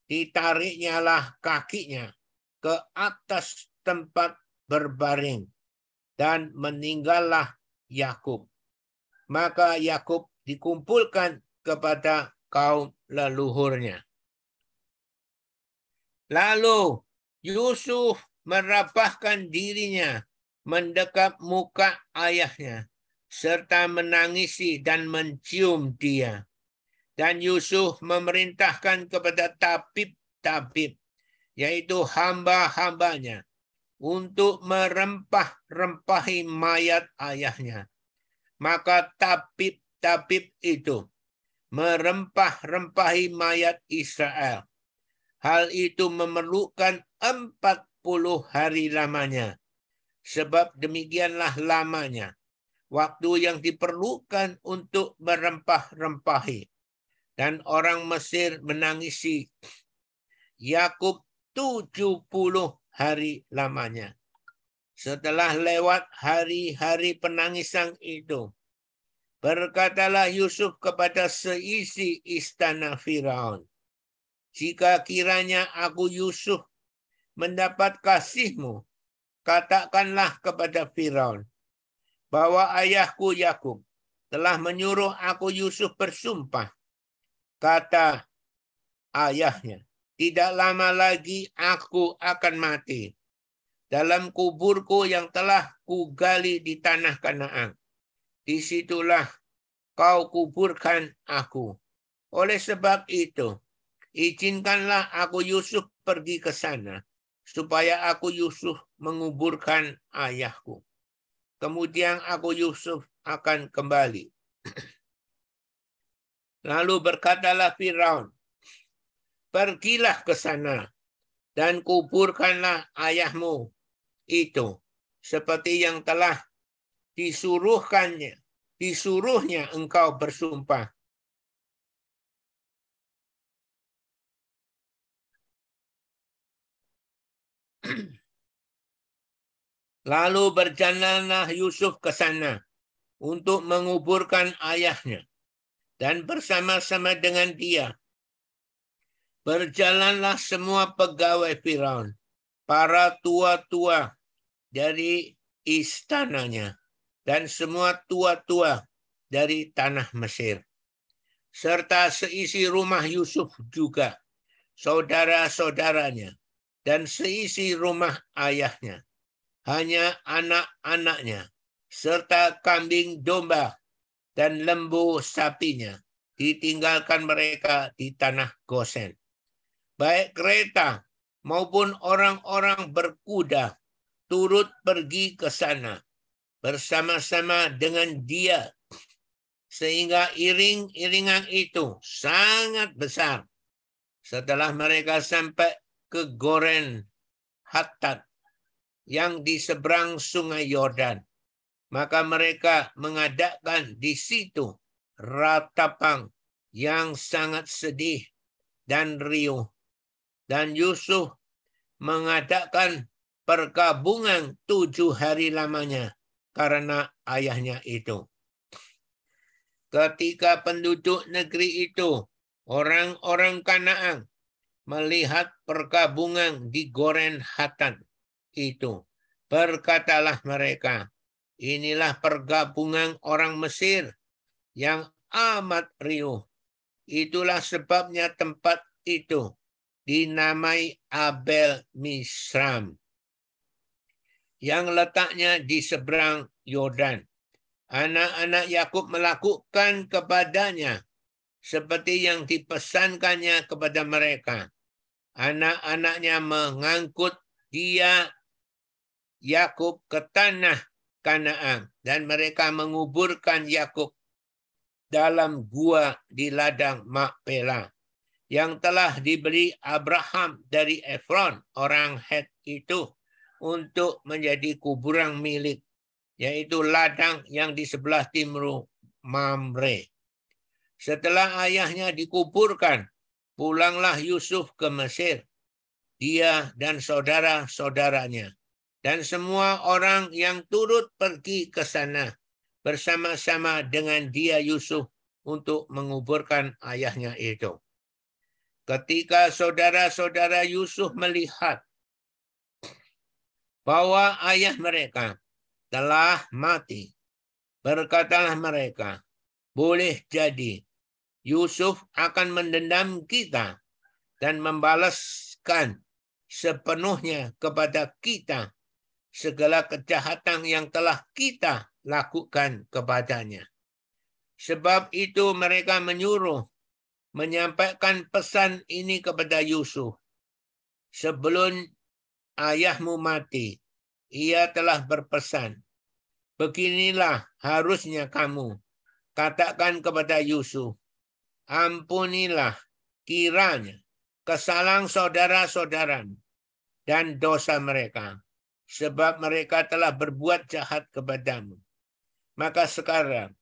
ditariknya lah kakinya ke atas tempat berbaring dan meninggallah Yakub. Maka Yakub dikumpulkan kepada kaum leluhurnya. Lalu Yusuf merapahkan dirinya mendekap muka ayahnya serta menangisi dan mencium dia. Dan Yusuf memerintahkan kepada tabib-tabib, yaitu hamba-hambanya, untuk merempah-rempahi mayat ayahnya. Maka tabib-tabib itu merempah-rempahi mayat Israel. Hal itu memerlukan empat puluh hari lamanya. Sebab demikianlah lamanya waktu yang diperlukan untuk merempah-rempahi. Dan orang Mesir menangisi Yakub 70 hari lamanya. Setelah lewat hari-hari penangisan itu, berkatalah Yusuf kepada seisi istana Firaun, jika kiranya aku Yusuf mendapat kasihmu, katakanlah kepada Firaun bahwa ayahku Yakub telah menyuruh aku Yusuf bersumpah. Kata ayahnya, tidak lama lagi aku akan mati dalam kuburku yang telah kugali di tanah Kanaan. Di situlah kau kuburkan aku. Oleh sebab itu, izinkanlah aku Yusuf pergi ke sana, supaya aku Yusuf menguburkan ayahku. Kemudian aku Yusuf akan kembali. [CLEARS THROAT] Lalu berkatalah Firaun, pergilah ke sana dan kuburkanlah ayahmu itu seperti yang telah disuruhkannya disuruhnya engkau bersumpah Lalu berjalanlah Yusuf ke sana untuk menguburkan ayahnya. Dan bersama-sama dengan dia Berjalanlah semua pegawai Firaun, para tua-tua dari istananya, dan semua tua-tua dari tanah Mesir. Serta seisi rumah Yusuf juga, saudara-saudaranya, dan seisi rumah ayahnya. Hanya anak-anaknya, serta kambing domba dan lembu sapinya, ditinggalkan mereka di tanah Gosen. Baik kereta maupun orang-orang berkuda turut pergi ke sana bersama-sama dengan dia sehingga iring-iringan itu sangat besar. Setelah mereka sampai ke Goren Hatat yang di seberang sungai Yordan maka mereka mengadakan di situ ratapang yang sangat sedih dan riuh dan Yusuf mengadakan perkabungan tujuh hari lamanya karena ayahnya itu. Ketika penduduk negeri itu, orang-orang Kanaan melihat perkabungan di Goren Hatan itu, berkatalah mereka, inilah pergabungan orang Mesir yang amat riuh. Itulah sebabnya tempat itu dinamai Abel Misram yang letaknya di seberang Yordan. Anak-anak Yakub melakukan kepadanya seperti yang dipesankannya kepada mereka. Anak-anaknya mengangkut dia Yakub ke tanah Kanaan dan mereka menguburkan Yakub dalam gua di ladang Makpela yang telah dibeli Abraham dari Efron, orang Het itu, untuk menjadi kuburan milik, yaitu ladang yang di sebelah timur Mamre. Setelah ayahnya dikuburkan, pulanglah Yusuf ke Mesir, dia dan saudara-saudaranya, dan semua orang yang turut pergi ke sana bersama-sama dengan dia Yusuf untuk menguburkan ayahnya itu. Ketika saudara-saudara Yusuf melihat bahwa ayah mereka telah mati, berkatalah mereka, boleh jadi Yusuf akan mendendam kita dan membalaskan sepenuhnya kepada kita segala kejahatan yang telah kita lakukan kepadanya. Sebab itu mereka menyuruh menyampaikan pesan ini kepada Yusuf. Sebelum ayahmu mati, ia telah berpesan, beginilah harusnya kamu katakan kepada Yusuf, ampunilah kiranya kesalahan saudara-saudara dan dosa mereka, sebab mereka telah berbuat jahat kepadamu. Maka sekarang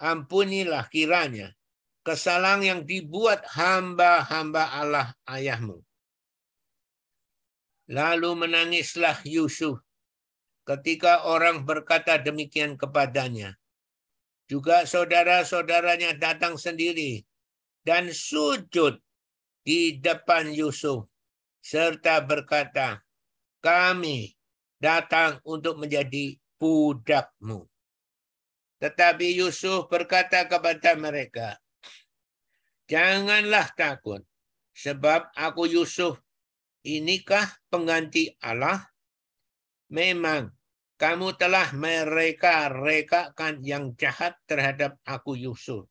ampunilah kiranya kesalahan yang dibuat hamba-hamba Allah ayahmu. Lalu menangislah Yusuf ketika orang berkata demikian kepadanya. Juga saudara-saudaranya datang sendiri dan sujud di depan Yusuf serta berkata, kami datang untuk menjadi budakmu. Tetapi Yusuf berkata kepada mereka, Janganlah takut, sebab aku Yusuf, inikah pengganti Allah? Memang kamu telah mereka-rekakan yang jahat terhadap aku Yusuf.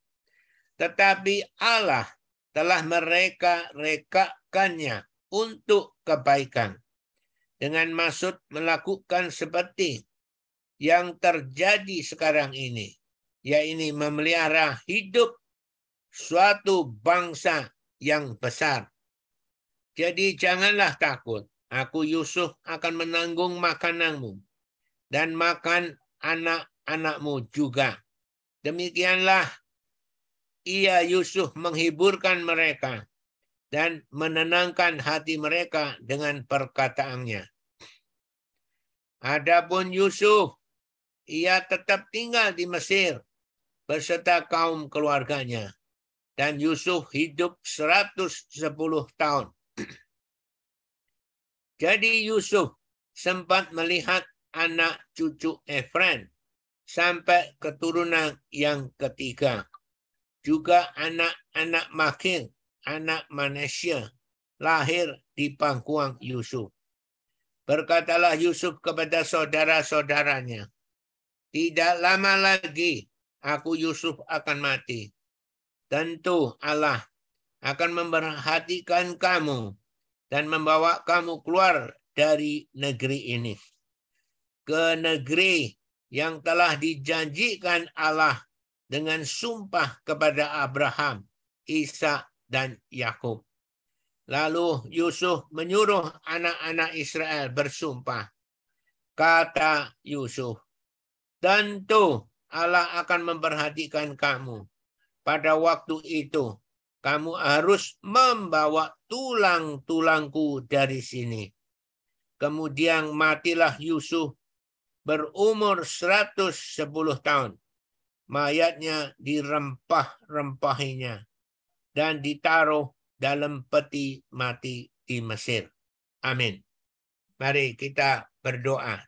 Tetapi Allah telah mereka-rekakannya untuk kebaikan. Dengan maksud melakukan seperti yang terjadi sekarang ini. Yaitu memelihara hidup suatu bangsa yang besar. Jadi janganlah takut. Aku Yusuf akan menanggung makananmu dan makan anak-anakmu juga. Demikianlah ia Yusuf menghiburkan mereka dan menenangkan hati mereka dengan perkataannya. Adapun Yusuf, ia tetap tinggal di Mesir beserta kaum keluarganya dan Yusuf hidup 110 tahun. [CLEARS THROAT] Jadi Yusuf sempat melihat anak cucu Efren sampai keturunan yang ketiga. Juga anak-anak Makir, anak Manesya, lahir di pangkuan Yusuf. Berkatalah Yusuf kepada saudara-saudaranya, Tidak lama lagi aku Yusuf akan mati tentu Allah akan memperhatikan kamu dan membawa kamu keluar dari negeri ini ke negeri yang telah dijanjikan Allah dengan sumpah kepada Abraham, Isa dan Yakub. Lalu Yusuf menyuruh anak-anak Israel bersumpah. Kata Yusuf, tentu Allah akan memperhatikan kamu pada waktu itu kamu harus membawa tulang-tulangku dari sini. Kemudian matilah Yusuf berumur 110 tahun. Mayatnya dirempah-rempahinya dan ditaruh dalam peti mati di Mesir. Amin. Mari kita berdoa.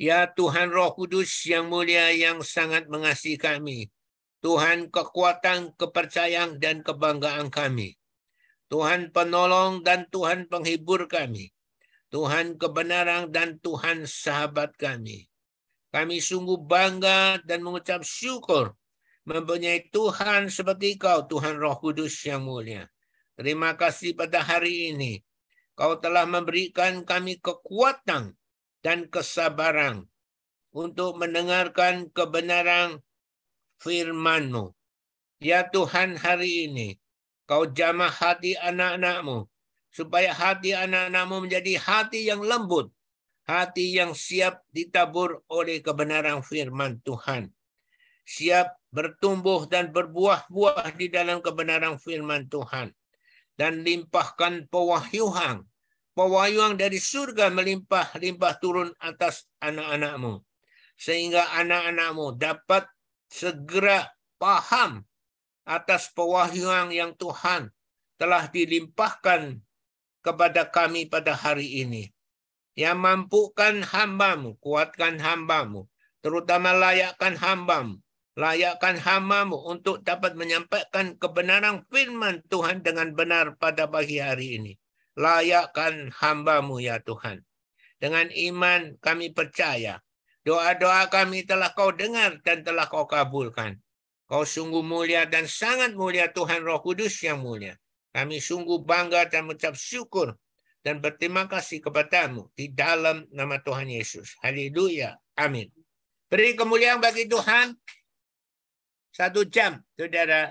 Ya Tuhan Roh Kudus yang mulia yang sangat mengasihi kami. Tuhan kekuatan, kepercayaan, dan kebanggaan kami. Tuhan penolong dan Tuhan penghibur kami. Tuhan kebenaran dan Tuhan sahabat kami. Kami sungguh bangga dan mengucap syukur mempunyai Tuhan seperti kau, Tuhan Roh Kudus yang mulia. Terima kasih pada hari ini. Kau telah memberikan kami kekuatan dan kesabaran untuk mendengarkan kebenaran firman-Mu. Ya Tuhan hari ini, kau jamah hati anak-anakmu, supaya hati anak-anakmu menjadi hati yang lembut, hati yang siap ditabur oleh kebenaran firman Tuhan. Siap bertumbuh dan berbuah-buah di dalam kebenaran firman Tuhan. Dan limpahkan pewahyuhan pewahyuan dari surga melimpah-limpah turun atas anak-anakmu. Sehingga anak-anakmu dapat segera paham atas pewahyuan yang Tuhan telah dilimpahkan kepada kami pada hari ini. Yang mampukan hambamu, kuatkan hambamu, terutama layakkan hambamu, layakkan hambamu untuk dapat menyampaikan kebenaran firman Tuhan dengan benar pada pagi hari ini layakkan hambamu ya Tuhan. Dengan iman kami percaya. Doa-doa kami telah kau dengar dan telah kau kabulkan. Kau sungguh mulia dan sangat mulia Tuhan Roh Kudus yang mulia. Kami sungguh bangga dan mengucap syukur dan berterima kasih kepadamu di dalam nama Tuhan Yesus. Haleluya. Amin. Beri kemuliaan bagi Tuhan. Satu jam, saudara,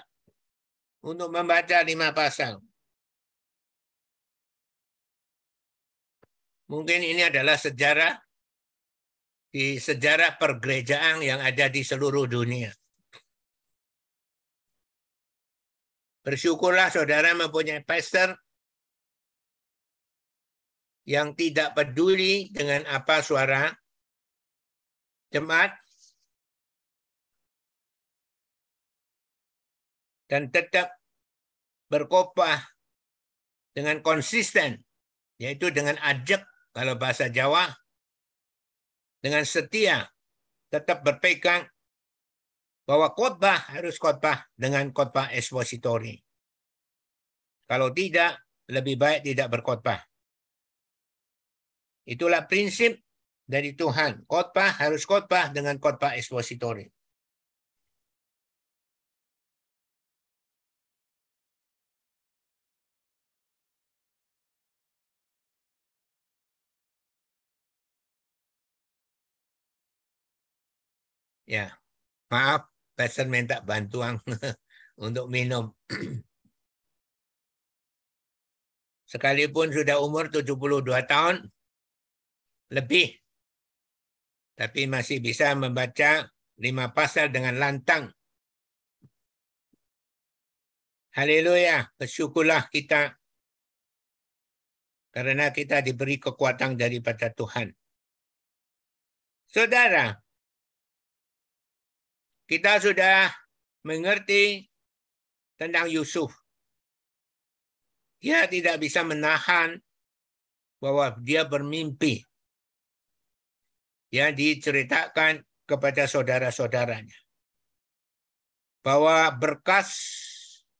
untuk membaca lima pasal. Mungkin ini adalah sejarah di sejarah pergerejaan yang ada di seluruh dunia. Bersyukurlah saudara mempunyai pastor yang tidak peduli dengan apa suara jemaat dan tetap berkopah dengan konsisten, yaitu dengan ajak kalau bahasa Jawa, dengan setia, tetap berpegang bahwa khotbah harus khotbah dengan khotbah ekspositori. Kalau tidak, lebih baik tidak berkhotbah. Itulah prinsip dari Tuhan. Khotbah harus khotbah dengan khotbah ekspositori. Ya, maaf, pastor minta bantuan [LAUGHS] untuk minum. [CLEARS THROAT] Sekalipun sudah umur 72 tahun, lebih, tapi masih bisa membaca lima pasal dengan lantang. Haleluya, bersyukurlah kita karena kita diberi kekuatan daripada Tuhan. Saudara, kita sudah mengerti tentang Yusuf. Dia tidak bisa menahan bahwa dia bermimpi. Yang diceritakan kepada saudara-saudaranya. Bahwa berkas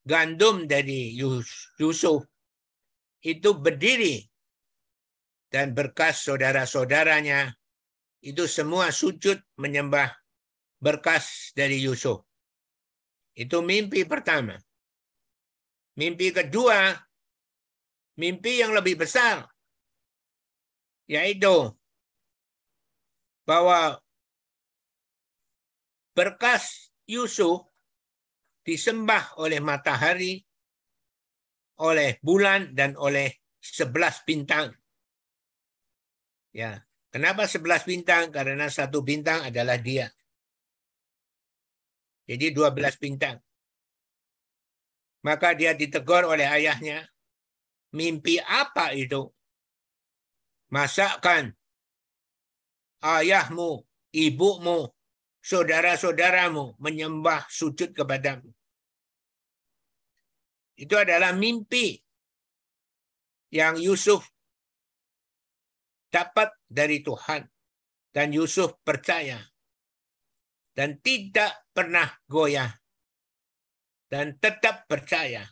gandum dari Yusuf itu berdiri. Dan berkas saudara-saudaranya itu semua sujud menyembah berkas dari Yusuf. Itu mimpi pertama. Mimpi kedua, mimpi yang lebih besar, yaitu bahwa berkas Yusuf disembah oleh matahari, oleh bulan, dan oleh sebelas bintang. Ya, kenapa sebelas bintang? Karena satu bintang adalah dia. Jadi 12 bintang. Maka dia ditegur oleh ayahnya. Mimpi apa itu? Masakan ayahmu, ibumu, saudara-saudaramu menyembah sujud kepadamu. Itu adalah mimpi yang Yusuf dapat dari Tuhan. Dan Yusuf percaya dan tidak pernah goyah dan tetap percaya.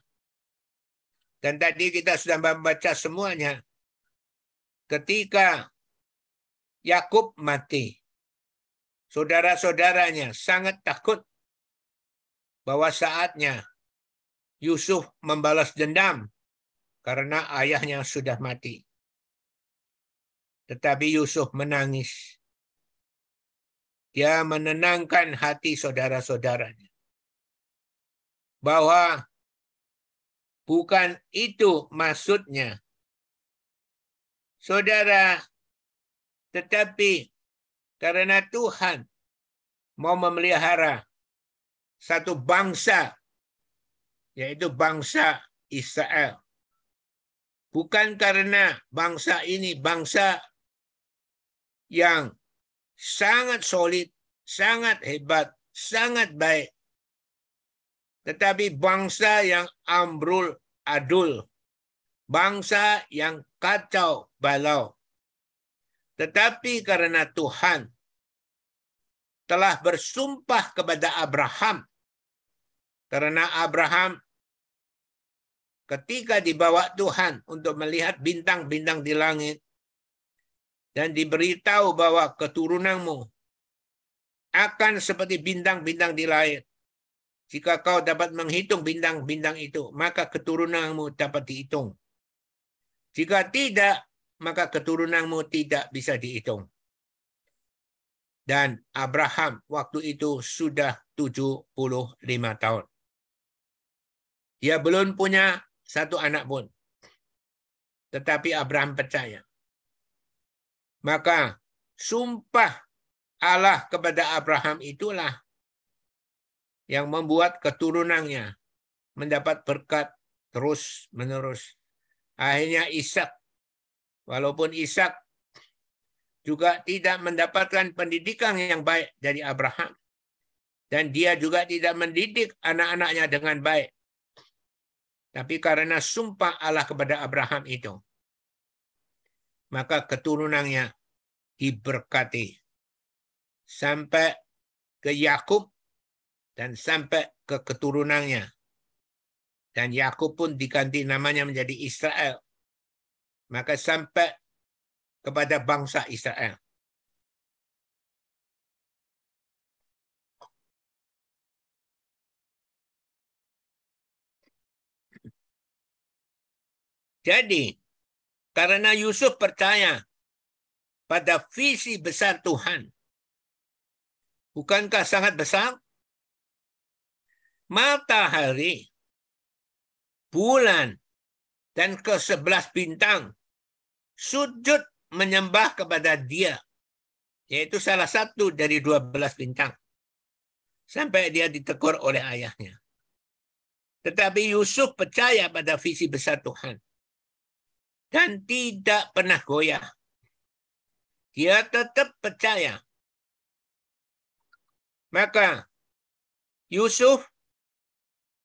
Dan tadi kita sudah membaca semuanya. Ketika Yakub mati, saudara-saudaranya sangat takut bahwa saatnya Yusuf membalas dendam karena ayahnya sudah mati. Tetapi Yusuf menangis dia menenangkan hati saudara-saudaranya. Bahwa bukan itu maksudnya. Saudara, tetapi karena Tuhan mau memelihara satu bangsa, yaitu bangsa Israel. Bukan karena bangsa ini bangsa yang sangat solid, sangat hebat, sangat baik. Tetapi bangsa yang ambrul adul, bangsa yang kacau balau. Tetapi karena Tuhan telah bersumpah kepada Abraham, karena Abraham ketika dibawa Tuhan untuk melihat bintang-bintang di langit, dan diberitahu bahwa keturunanmu akan seperti bintang-bintang di langit. Jika kau dapat menghitung bintang-bintang itu, maka keturunanmu dapat dihitung. Jika tidak, maka keturunanmu tidak bisa dihitung. Dan Abraham waktu itu sudah 75 tahun. Dia belum punya satu anak pun. Tetapi Abraham percaya maka sumpah Allah kepada Abraham itulah yang membuat keturunannya mendapat berkat terus menerus. Akhirnya Ishak, walaupun Ishak juga tidak mendapatkan pendidikan yang baik dari Abraham, dan dia juga tidak mendidik anak-anaknya dengan baik. Tapi karena sumpah Allah kepada Abraham itu, maka keturunannya diberkati sampai ke Yakub dan sampai ke keturunannya. Dan Yakub pun diganti namanya menjadi Israel. Maka sampai kepada bangsa Israel. Jadi, karena Yusuf percaya pada visi besar Tuhan, Bukankah sangat besar? Matahari, bulan, dan ke sebelas bintang sujud menyembah kepada dia. Yaitu salah satu dari dua belas bintang. Sampai dia ditegur oleh ayahnya. Tetapi Yusuf percaya pada visi besar Tuhan. Dan tidak pernah goyah. Dia tetap percaya maka Yusuf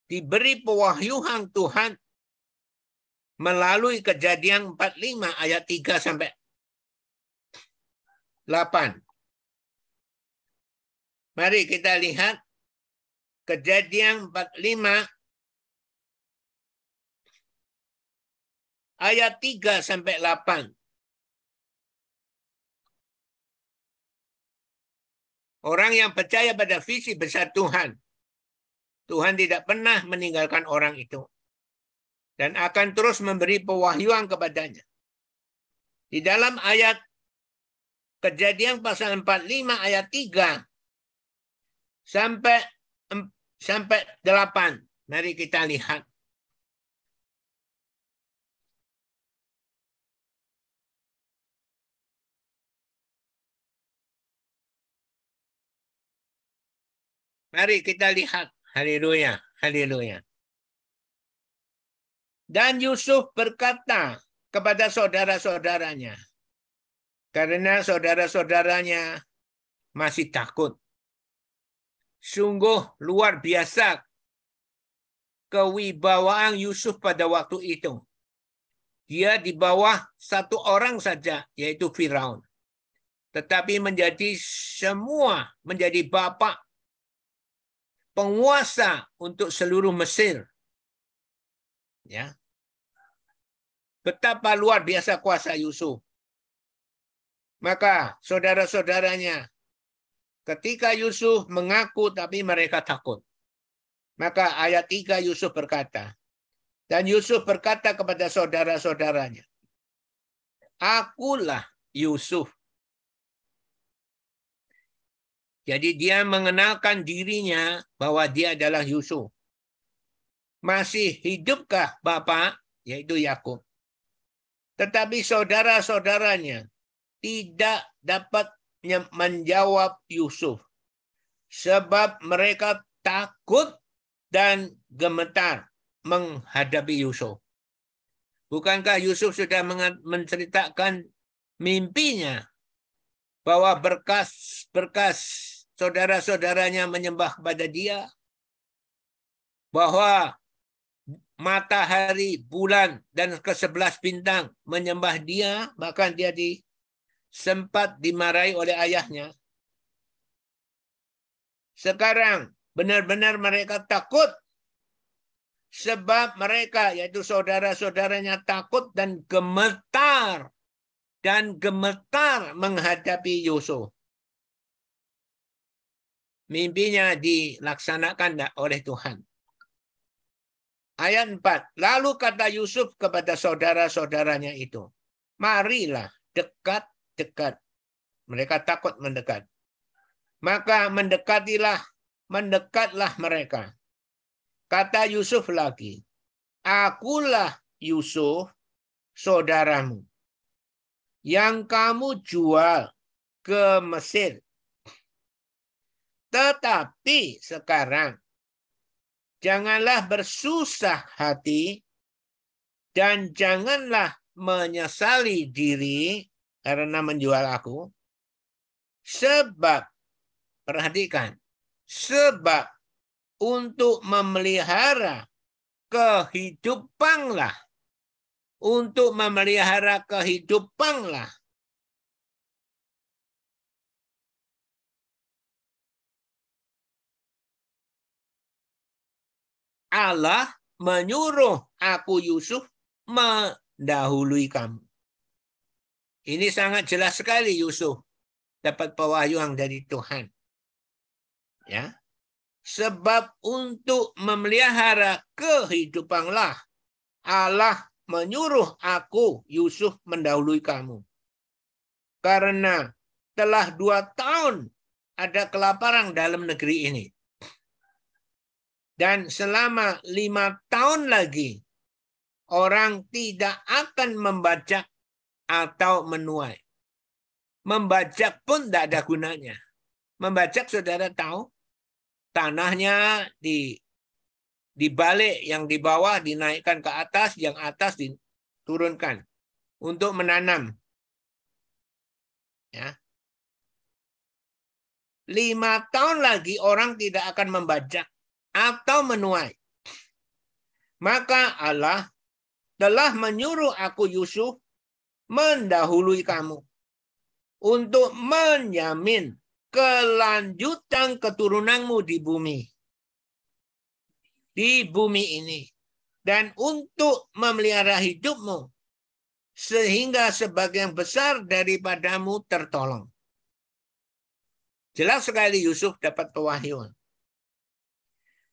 diberi pewahyuan Tuhan melalui kejadian 45 ayat 3 sampai 8. Mari kita lihat kejadian 45 ayat 3 sampai 8. Orang yang percaya pada visi besar Tuhan. Tuhan tidak pernah meninggalkan orang itu. Dan akan terus memberi pewahyuan kepadanya. Di dalam ayat kejadian pasal 45 ayat 3 sampai sampai 8. Mari kita lihat. Mari kita lihat. Haleluya. Haleluya. Dan Yusuf berkata kepada saudara-saudaranya. Karena saudara-saudaranya masih takut. Sungguh luar biasa kewibawaan Yusuf pada waktu itu. Dia di bawah satu orang saja, yaitu Firaun. Tetapi menjadi semua, menjadi bapak penguasa untuk seluruh Mesir. Ya. Betapa luar biasa kuasa Yusuf. Maka saudara-saudaranya ketika Yusuf mengaku tapi mereka takut. Maka ayat 3 Yusuf berkata, dan Yusuf berkata kepada saudara-saudaranya, Akulah Yusuf Jadi dia mengenalkan dirinya bahwa dia adalah Yusuf. Masih hidupkah Bapak? Yaitu Yakub. Tetapi saudara-saudaranya tidak dapat menjawab Yusuf. Sebab mereka takut dan gemetar menghadapi Yusuf. Bukankah Yusuf sudah menceritakan mimpinya bahwa berkas-berkas saudara-saudaranya menyembah kepada dia, bahwa matahari, bulan, dan ke sebelas bintang menyembah dia, bahkan dia di, sempat dimarahi oleh ayahnya. Sekarang benar-benar mereka takut sebab mereka yaitu saudara-saudaranya takut dan gemetar dan gemetar menghadapi Yusuf mimpinya dilaksanakan oleh Tuhan. Ayat 4. Lalu kata Yusuf kepada saudara-saudaranya itu, marilah dekat-dekat. Mereka takut mendekat. Maka mendekatilah, mendekatlah mereka. Kata Yusuf lagi, akulah Yusuf, saudaramu, yang kamu jual ke Mesir Tetapi sekarang janganlah bersusah hati dan janganlah menyesali diri karena menjual aku. Sebab, perhatikan, sebab untuk memelihara kehidupanlah. Untuk memelihara kehidupanlah. Allah menyuruh aku Yusuf mendahului kamu. Ini sangat jelas sekali Yusuf dapat pewahyuan dari Tuhan. Ya. Sebab untuk memelihara kehidupanlah Allah menyuruh aku Yusuf mendahului kamu. Karena telah dua tahun ada kelaparan dalam negeri ini. Dan selama lima tahun lagi orang tidak akan membajak atau menuai. Membajak pun tidak ada gunanya. Membajak saudara tahu, tanahnya di dibalik yang di bawah dinaikkan ke atas, yang atas diturunkan untuk menanam. Ya. Lima tahun lagi orang tidak akan membajak atau menuai. Maka Allah telah menyuruh aku Yusuf mendahului kamu untuk menjamin kelanjutan keturunanmu di bumi. Di bumi ini. Dan untuk memelihara hidupmu. Sehingga sebagian besar daripadamu tertolong. Jelas sekali Yusuf dapat pewahyuan.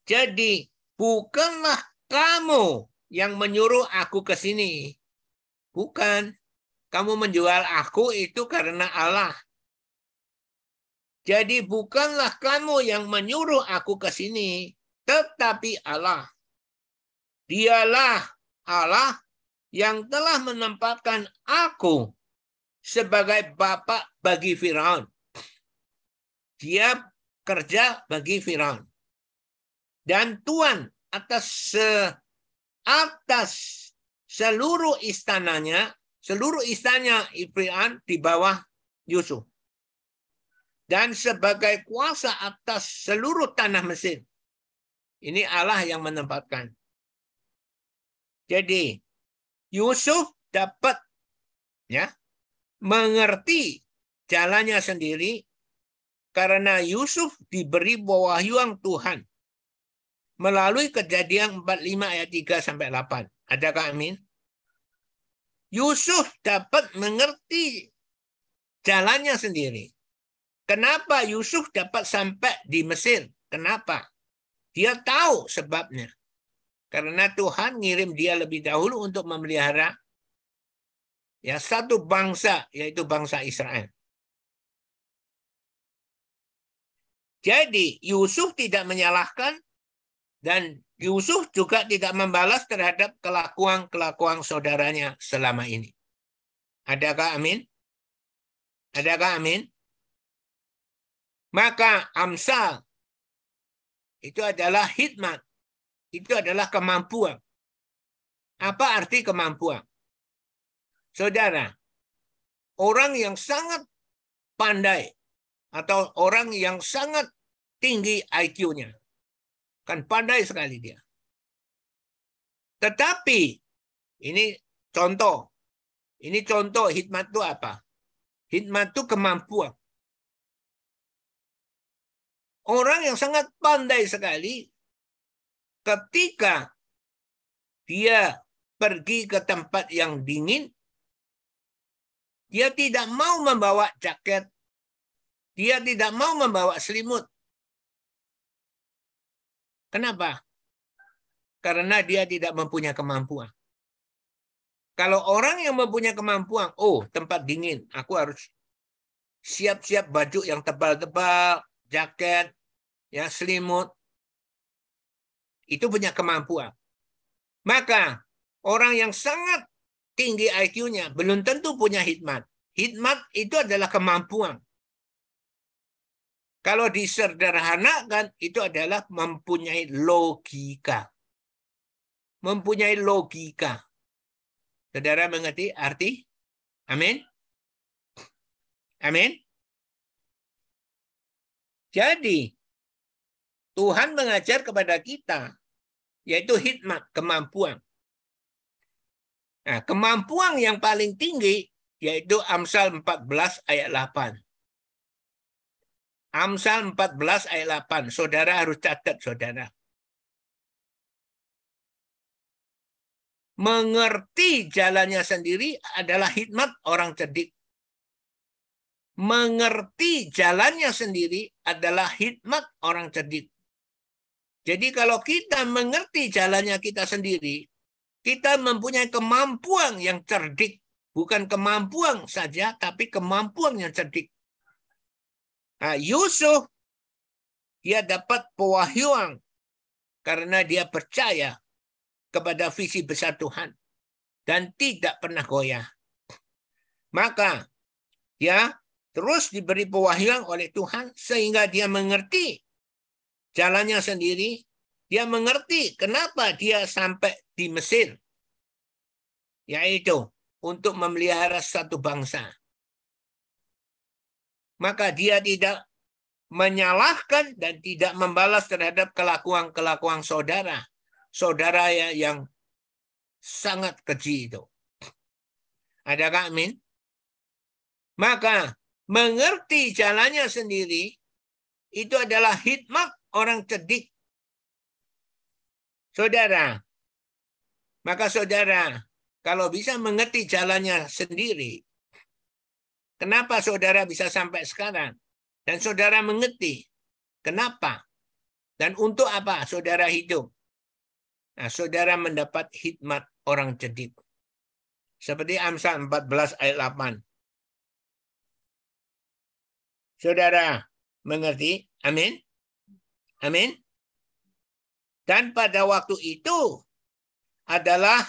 Jadi bukanlah kamu yang menyuruh aku ke sini. Bukan. Kamu menjual aku itu karena Allah. Jadi bukanlah kamu yang menyuruh aku ke sini, tetapi Allah. Dialah Allah yang telah menempatkan aku sebagai bapak bagi Firaun. Dia kerja bagi Firaun. Dan Tuhan atas atas seluruh istananya Seluruh istana Ibrian di bawah Yusuf. Dan sebagai kuasa atas seluruh tanah Mesir. Ini Allah yang menempatkan. Jadi Yusuf dapat ya mengerti jalannya sendiri karena Yusuf diberi wahyuan Tuhan melalui kejadian 45 ayat 3 sampai 8. Adakah amin? Yusuf dapat mengerti jalannya sendiri. Kenapa Yusuf dapat sampai di Mesir? Kenapa? Dia tahu sebabnya. Karena Tuhan ngirim dia lebih dahulu untuk memelihara ya satu bangsa yaitu bangsa Israel. Jadi Yusuf tidak menyalahkan dan Yusuf juga tidak membalas terhadap kelakuan-kelakuan saudaranya selama ini. Adakah amin? Adakah amin? Maka amsal itu adalah hikmat. Itu adalah kemampuan. Apa arti kemampuan? Saudara, orang yang sangat pandai atau orang yang sangat tinggi IQ-nya Kan pandai sekali dia. Tetapi ini contoh. Ini contoh hikmat itu apa? Hikmat itu kemampuan. Orang yang sangat pandai sekali ketika dia pergi ke tempat yang dingin, dia tidak mau membawa jaket, dia tidak mau membawa selimut. Kenapa? Karena dia tidak mempunyai kemampuan. Kalau orang yang mempunyai kemampuan, oh tempat dingin, aku harus siap-siap baju yang tebal-tebal, jaket, ya selimut. Itu punya kemampuan. Maka orang yang sangat tinggi IQ-nya belum tentu punya hikmat. Hikmat itu adalah kemampuan. Kalau disederhanakan itu adalah mempunyai logika. Mempunyai logika. Saudara mengerti arti? Amin. Amin. Jadi Tuhan mengajar kepada kita yaitu hikmat, kemampuan. Nah, kemampuan yang paling tinggi yaitu Amsal 14 ayat 8. Amsal 14 ayat 8. Saudara harus catat, saudara. Mengerti jalannya sendiri adalah hikmat orang cerdik. Mengerti jalannya sendiri adalah hikmat orang cerdik. Jadi kalau kita mengerti jalannya kita sendiri, kita mempunyai kemampuan yang cerdik. Bukan kemampuan saja, tapi kemampuan yang cerdik. Nah, Yusuf dia dapat pewahyuan karena dia percaya kepada visi besar Tuhan dan tidak pernah goyah. Maka dia terus diberi pewahyuan oleh Tuhan sehingga dia mengerti jalannya sendiri. Dia mengerti kenapa dia sampai di Mesir. Yaitu untuk memelihara satu bangsa maka dia tidak menyalahkan dan tidak membalas terhadap kelakuan-kelakuan saudara. Saudara ya yang sangat keji itu. Adakah amin? Maka mengerti jalannya sendiri itu adalah hikmat orang cerdik. Saudara, maka saudara kalau bisa mengerti jalannya sendiri, Kenapa saudara bisa sampai sekarang? Dan saudara mengerti kenapa dan untuk apa saudara hidup. Nah, saudara mendapat hikmat orang cerdik. Seperti Amsal 14 ayat 8. Saudara mengerti? Amin. Amin. Dan pada waktu itu adalah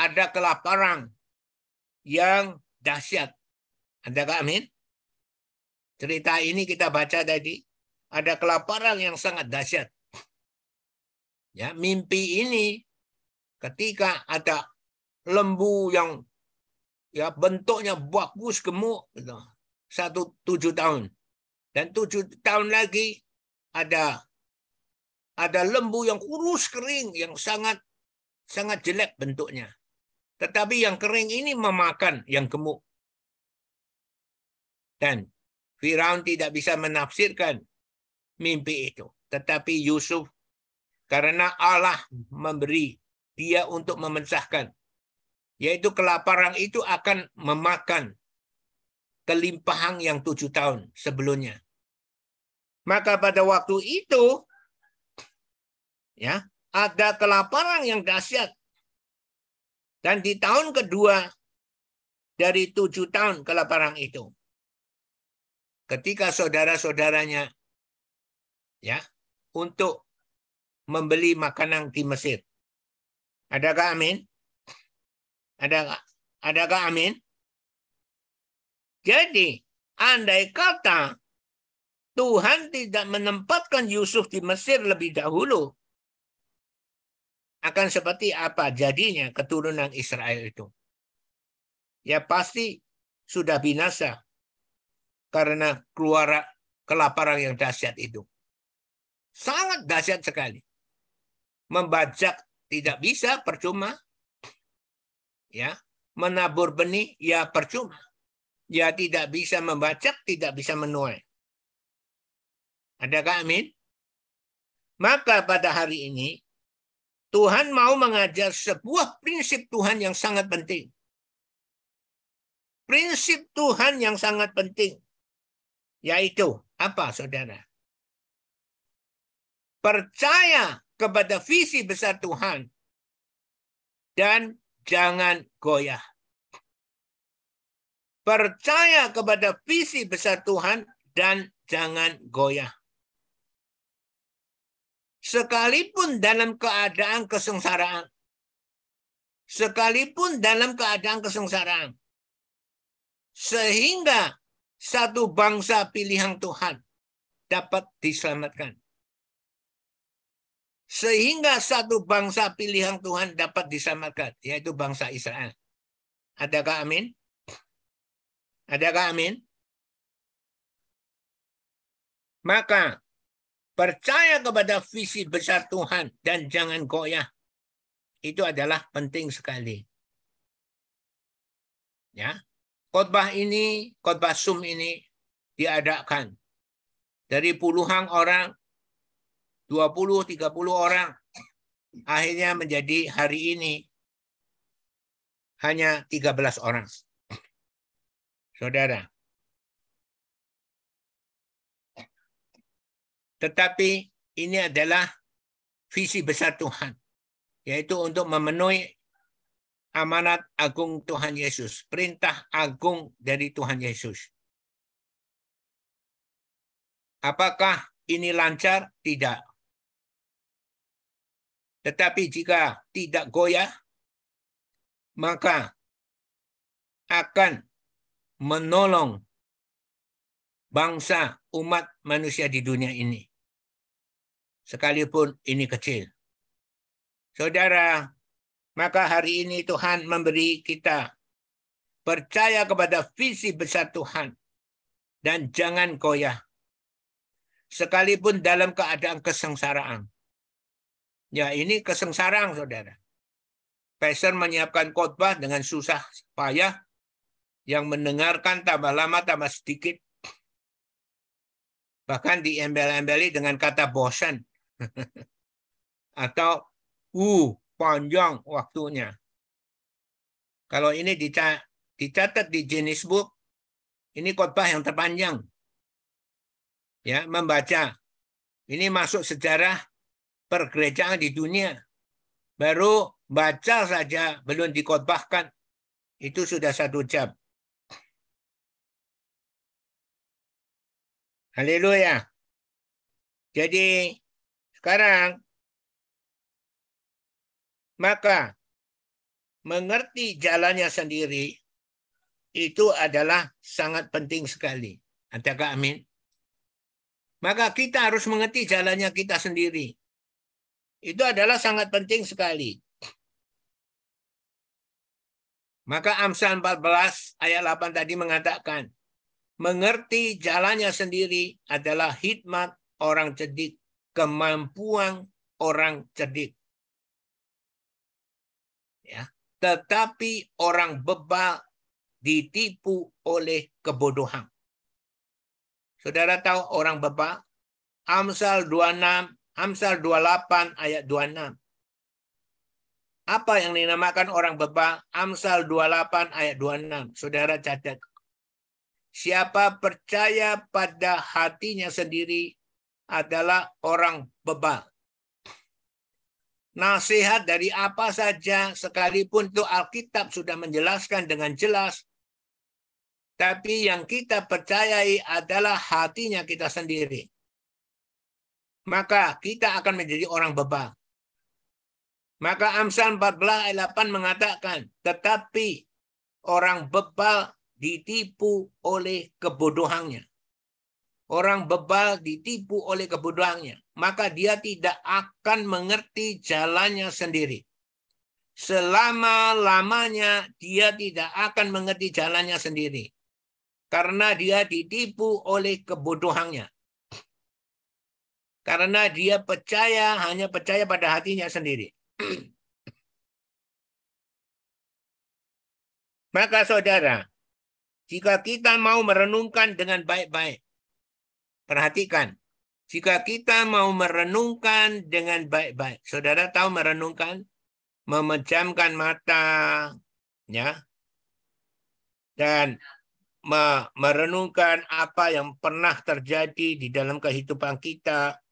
ada kelaparan yang dahsyat Adakah amin? Cerita ini kita baca tadi. Ada kelaparan yang sangat dahsyat. Ya, mimpi ini ketika ada lembu yang ya bentuknya bagus gemuk gitu. satu tujuh tahun dan tujuh tahun lagi ada ada lembu yang kurus kering yang sangat sangat jelek bentuknya tetapi yang kering ini memakan yang gemuk dan Firaun tidak bisa menafsirkan mimpi itu. Tetapi Yusuf karena Allah memberi dia untuk memecahkan. Yaitu kelaparan itu akan memakan kelimpahan yang tujuh tahun sebelumnya. Maka pada waktu itu ya ada kelaparan yang dahsyat. Dan di tahun kedua dari tujuh tahun kelaparan itu ketika saudara-saudaranya ya untuk membeli makanan di Mesir. Adakah amin? Adakah adakah amin? Jadi, andai kata Tuhan tidak menempatkan Yusuf di Mesir lebih dahulu, akan seperti apa jadinya keturunan Israel itu? Ya pasti sudah binasa karena keluar kelaparan yang dahsyat itu. Sangat dahsyat sekali. Membajak tidak bisa, percuma. Ya, menabur benih ya percuma. Ya tidak bisa membajak, tidak bisa menuai. Adakah amin? Maka pada hari ini Tuhan mau mengajar sebuah prinsip Tuhan yang sangat penting. Prinsip Tuhan yang sangat penting yaitu apa saudara? Percaya kepada visi besar Tuhan dan jangan goyah. Percaya kepada visi besar Tuhan dan jangan goyah. Sekalipun dalam keadaan kesengsaraan. Sekalipun dalam keadaan kesengsaraan. Sehingga satu bangsa pilihan Tuhan dapat diselamatkan. Sehingga satu bangsa pilihan Tuhan dapat diselamatkan, yaitu bangsa Israel. Adakah amin? Adakah amin? Maka percaya kepada visi besar Tuhan dan jangan goyah. Itu adalah penting sekali. Ya. Khotbah ini, khotbah Sum ini diadakan dari puluhan orang 20 30 orang akhirnya menjadi hari ini hanya 13 orang. Saudara. Tetapi ini adalah visi besar Tuhan yaitu untuk memenuhi amanat agung Tuhan Yesus, perintah agung dari Tuhan Yesus. Apakah ini lancar? Tidak. Tetapi jika tidak goyah, maka akan menolong bangsa umat manusia di dunia ini. Sekalipun ini kecil. Saudara, maka hari ini Tuhan memberi kita percaya kepada visi besar Tuhan dan jangan goyah. Sekalipun dalam keadaan kesengsaraan. Ya ini kesengsaraan saudara. Pastor menyiapkan khotbah dengan susah payah. Yang mendengarkan tambah lama tambah sedikit. Bahkan diembel-embeli dengan kata bosan. [LAUGHS] Atau uh panjang waktunya. Kalau ini dicatat di jenis book, ini khotbah yang terpanjang. Ya, membaca. Ini masuk sejarah pergerejaan di dunia. Baru baca saja, belum dikhotbahkan. Itu sudah satu jam. Haleluya. Jadi sekarang maka mengerti jalannya sendiri itu adalah sangat penting sekali. Adakah amin? Maka kita harus mengerti jalannya kita sendiri. Itu adalah sangat penting sekali. Maka Amsal 14 ayat 8 tadi mengatakan, mengerti jalannya sendiri adalah hikmat orang cerdik, kemampuan orang cerdik. Tetapi orang bebal ditipu oleh kebodohan. Saudara tahu orang bebal? Amsal 26, Amsal 28 ayat 26. Apa yang dinamakan orang bebal? Amsal 28 ayat 26. Saudara catat. Siapa percaya pada hatinya sendiri adalah orang bebal nasihat dari apa saja, sekalipun itu Alkitab sudah menjelaskan dengan jelas, tapi yang kita percayai adalah hatinya kita sendiri. Maka kita akan menjadi orang bebal. Maka Amsal 14 ayat 8 mengatakan, tetapi orang bebal ditipu oleh kebodohannya. Orang bebal ditipu oleh kebodohannya maka dia tidak akan mengerti jalannya sendiri. Selama-lamanya dia tidak akan mengerti jalannya sendiri. Karena dia ditipu oleh kebodohannya. Karena dia percaya, hanya percaya pada hatinya sendiri. [CLEARS THROAT] Maka saudara, jika kita mau merenungkan dengan baik-baik, perhatikan, jika kita mau merenungkan dengan baik-baik, saudara tahu merenungkan, memejamkan mata, ya, dan merenungkan apa yang pernah terjadi di dalam kehidupan kita.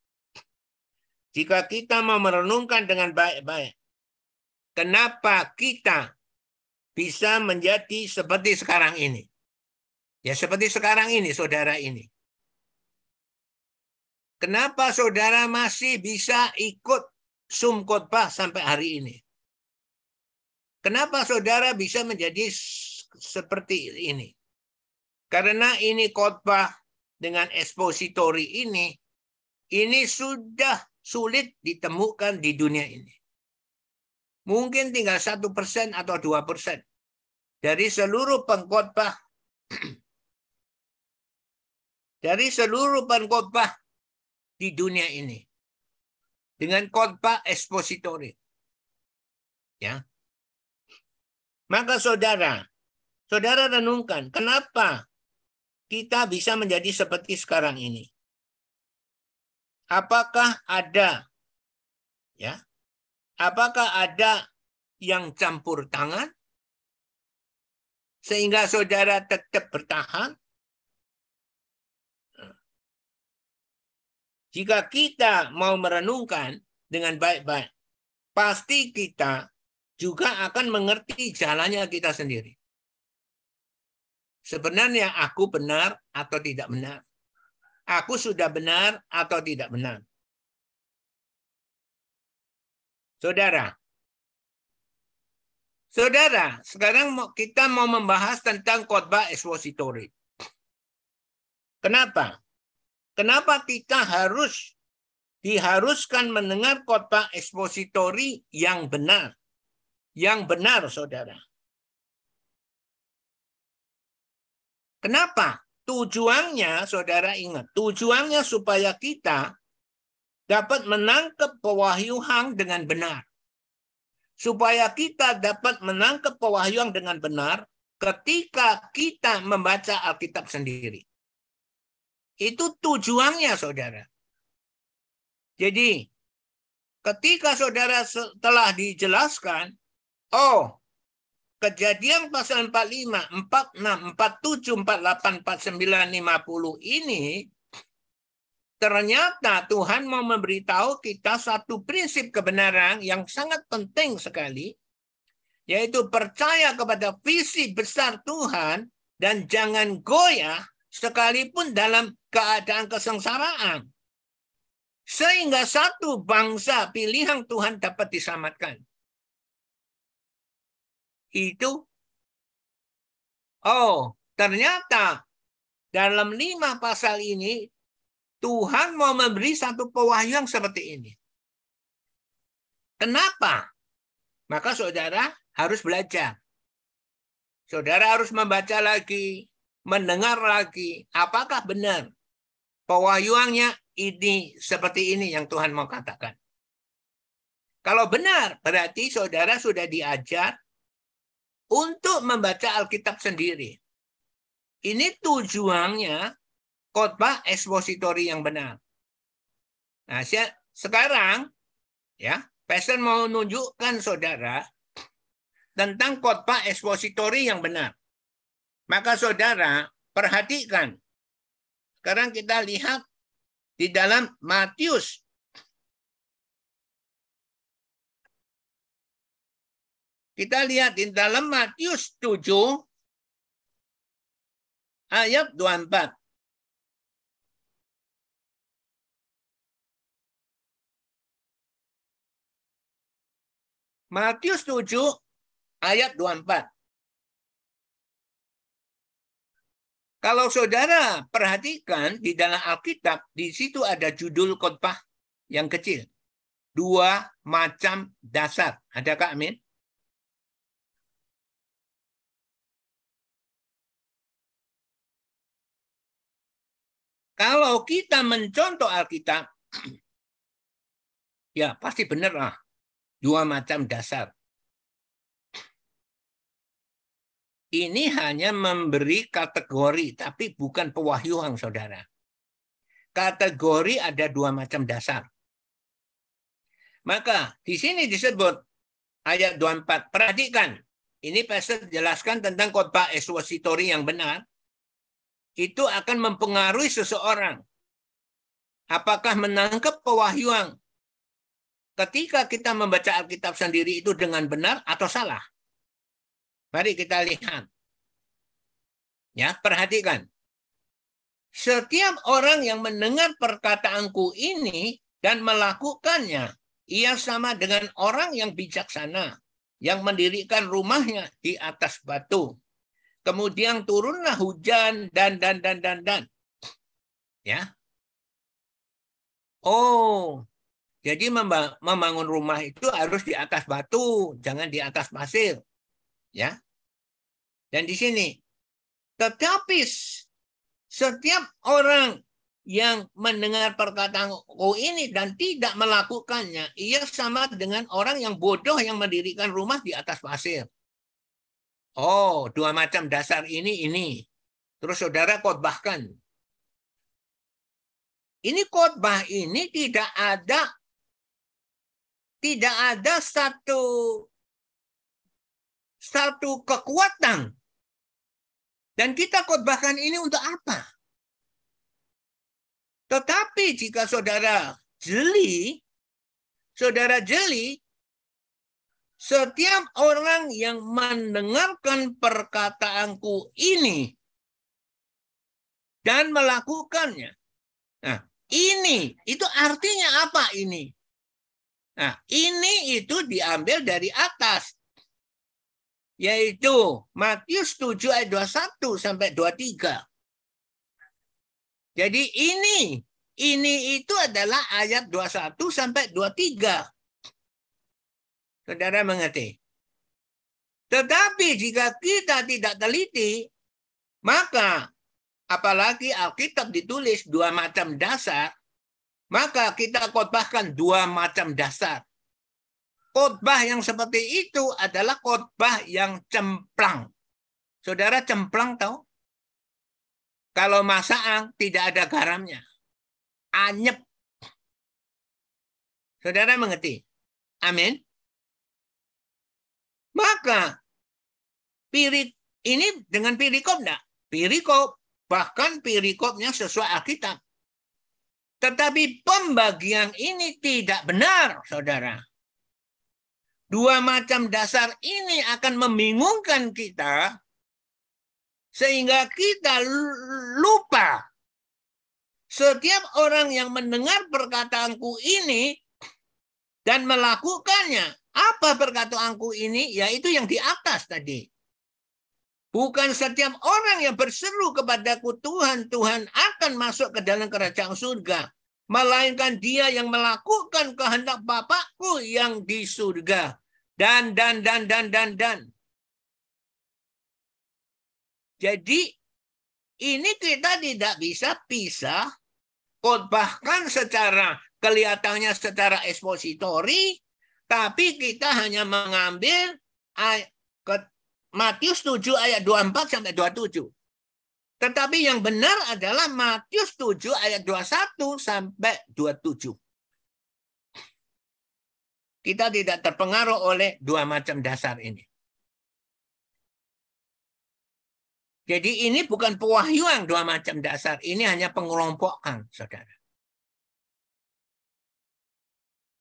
Jika kita mau merenungkan dengan baik-baik, kenapa kita bisa menjadi seperti sekarang ini? Ya seperti sekarang ini, saudara ini. Kenapa saudara masih bisa ikut sum khotbah sampai hari ini? Kenapa saudara bisa menjadi seperti ini? Karena ini khotbah dengan expository ini, ini sudah sulit ditemukan di dunia ini. Mungkin tinggal satu persen atau dua persen dari seluruh pengkhotbah [CLEARS THROAT] dari seluruh pengkhotbah di dunia ini dengan khotbah expository. Ya. Maka saudara, saudara renungkan, kenapa kita bisa menjadi seperti sekarang ini? Apakah ada ya? Apakah ada yang campur tangan sehingga saudara tetap bertahan? Jika kita mau merenungkan dengan baik-baik, pasti kita juga akan mengerti jalannya kita sendiri. Sebenarnya aku benar atau tidak benar. Aku sudah benar atau tidak benar. Saudara, saudara, sekarang kita mau membahas tentang khotbah expository. Kenapa? Kenapa kita harus diharuskan mendengar khotbah ekspositori yang benar? Yang benar, saudara. Kenapa? Tujuannya, saudara ingat, tujuannya supaya kita dapat menangkap pewahyuan dengan benar. Supaya kita dapat menangkap pewahyuan dengan benar ketika kita membaca Alkitab sendiri. Itu tujuannya saudara. Jadi ketika saudara telah dijelaskan, oh kejadian pasal 45, 46, 47, 48, 49, 50 ini ternyata Tuhan mau memberitahu kita satu prinsip kebenaran yang sangat penting sekali, yaitu percaya kepada visi besar Tuhan dan jangan goyah sekalipun dalam keadaan kesengsaraan. Sehingga satu bangsa pilihan Tuhan dapat diselamatkan. Itu, oh ternyata dalam lima pasal ini Tuhan mau memberi satu pewahyuan seperti ini. Kenapa? Maka saudara harus belajar. Saudara harus membaca lagi, mendengar lagi apakah benar pewahyuannya ini seperti ini yang Tuhan mau katakan. Kalau benar, berarti saudara sudah diajar untuk membaca Alkitab sendiri. Ini tujuannya khotbah ekspositori yang benar. Nah, sekarang ya, Pastor mau menunjukkan saudara tentang khotbah ekspositori yang benar. Maka saudara, perhatikan. Sekarang kita lihat di dalam Matius. Kita lihat di dalam Matius 7 ayat 24. Matius 7 ayat 24. Kalau saudara perhatikan di dalam Alkitab, di situ ada judul khotbah yang kecil. Dua macam dasar. Adakah amin? Kalau kita mencontoh Alkitab, [CLEARS THROAT] ya pasti benar lah. Dua macam dasar. Ini hanya memberi kategori, tapi bukan pewahyuan, saudara. Kategori ada dua macam dasar. Maka di sini disebut ayat 24. Perhatikan, ini pastor jelaskan tentang khotbah expository yang benar. Itu akan mempengaruhi seseorang. Apakah menangkap pewahyuan ketika kita membaca Alkitab sendiri itu dengan benar atau salah? Mari kita lihat. Ya, perhatikan. Setiap orang yang mendengar perkataanku ini dan melakukannya, ia sama dengan orang yang bijaksana yang mendirikan rumahnya di atas batu. Kemudian turunlah hujan dan dan dan dan dan. Ya. Oh, jadi membangun rumah itu harus di atas batu, jangan di atas pasir. Ya. Dan di sini tetapi setiap orang yang mendengar perkataanku ini dan tidak melakukannya, ia sama dengan orang yang bodoh yang mendirikan rumah di atas pasir. Oh, dua macam dasar ini ini. Terus saudara khotbahkan. Ini khotbah ini tidak ada tidak ada satu satu kekuatan. Dan kita khotbahkan ini untuk apa? Tetapi jika saudara jeli, saudara jeli, setiap orang yang mendengarkan perkataanku ini dan melakukannya. Nah, ini itu artinya apa ini? Nah, ini itu diambil dari atas. Yaitu Matius 7 ayat 21 sampai 23. Jadi ini, ini itu adalah ayat 21 sampai 23. Saudara mengerti? Tetapi jika kita tidak teliti, maka apalagi Alkitab ditulis dua macam dasar, maka kita khotbahkan dua macam dasar. Khotbah yang seperti itu adalah khotbah yang cemplang. Saudara cemplang tahu? Kalau masaang tidak ada garamnya. Anyep. Saudara mengerti? Amin. Maka pirik ini dengan pirikop enggak? Pirikop. Bahkan pirikopnya sesuai Alkitab. Tetapi pembagian ini tidak benar, saudara. Dua macam dasar ini akan membingungkan kita sehingga kita lupa. Setiap orang yang mendengar perkataanku ini dan melakukannya, apa perkataanku ini? Yaitu yang di atas tadi. Bukan setiap orang yang berseru kepadaku Tuhan, Tuhan akan masuk ke dalam kerajaan surga. Melainkan dia yang melakukan kehendak Bapakku yang di surga. Dan, dan, dan, dan, dan, dan. Jadi ini kita tidak bisa pisah khotbahkan secara kelihatannya secara ekspositori, tapi kita hanya mengambil Matius 7 ayat 24 sampai 27. Tetapi yang benar adalah Matius 7 ayat 21 sampai 27. Kita tidak terpengaruh oleh dua macam dasar ini. Jadi ini bukan pewahyuan dua macam dasar. Ini hanya pengelompokan, saudara.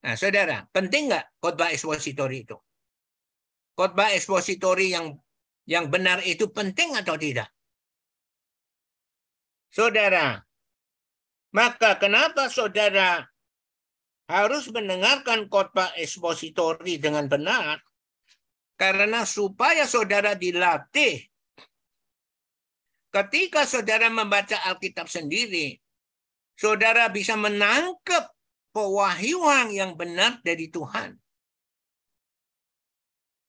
Nah, saudara, penting nggak khotbah ekspositori itu? Khotbah ekspositori yang yang benar itu penting atau tidak? Saudara, maka kenapa saudara harus mendengarkan khotbah ekspositori dengan benar? Karena supaya saudara dilatih Ketika saudara membaca Alkitab sendiri, saudara bisa menangkap pewahyuan yang benar dari Tuhan.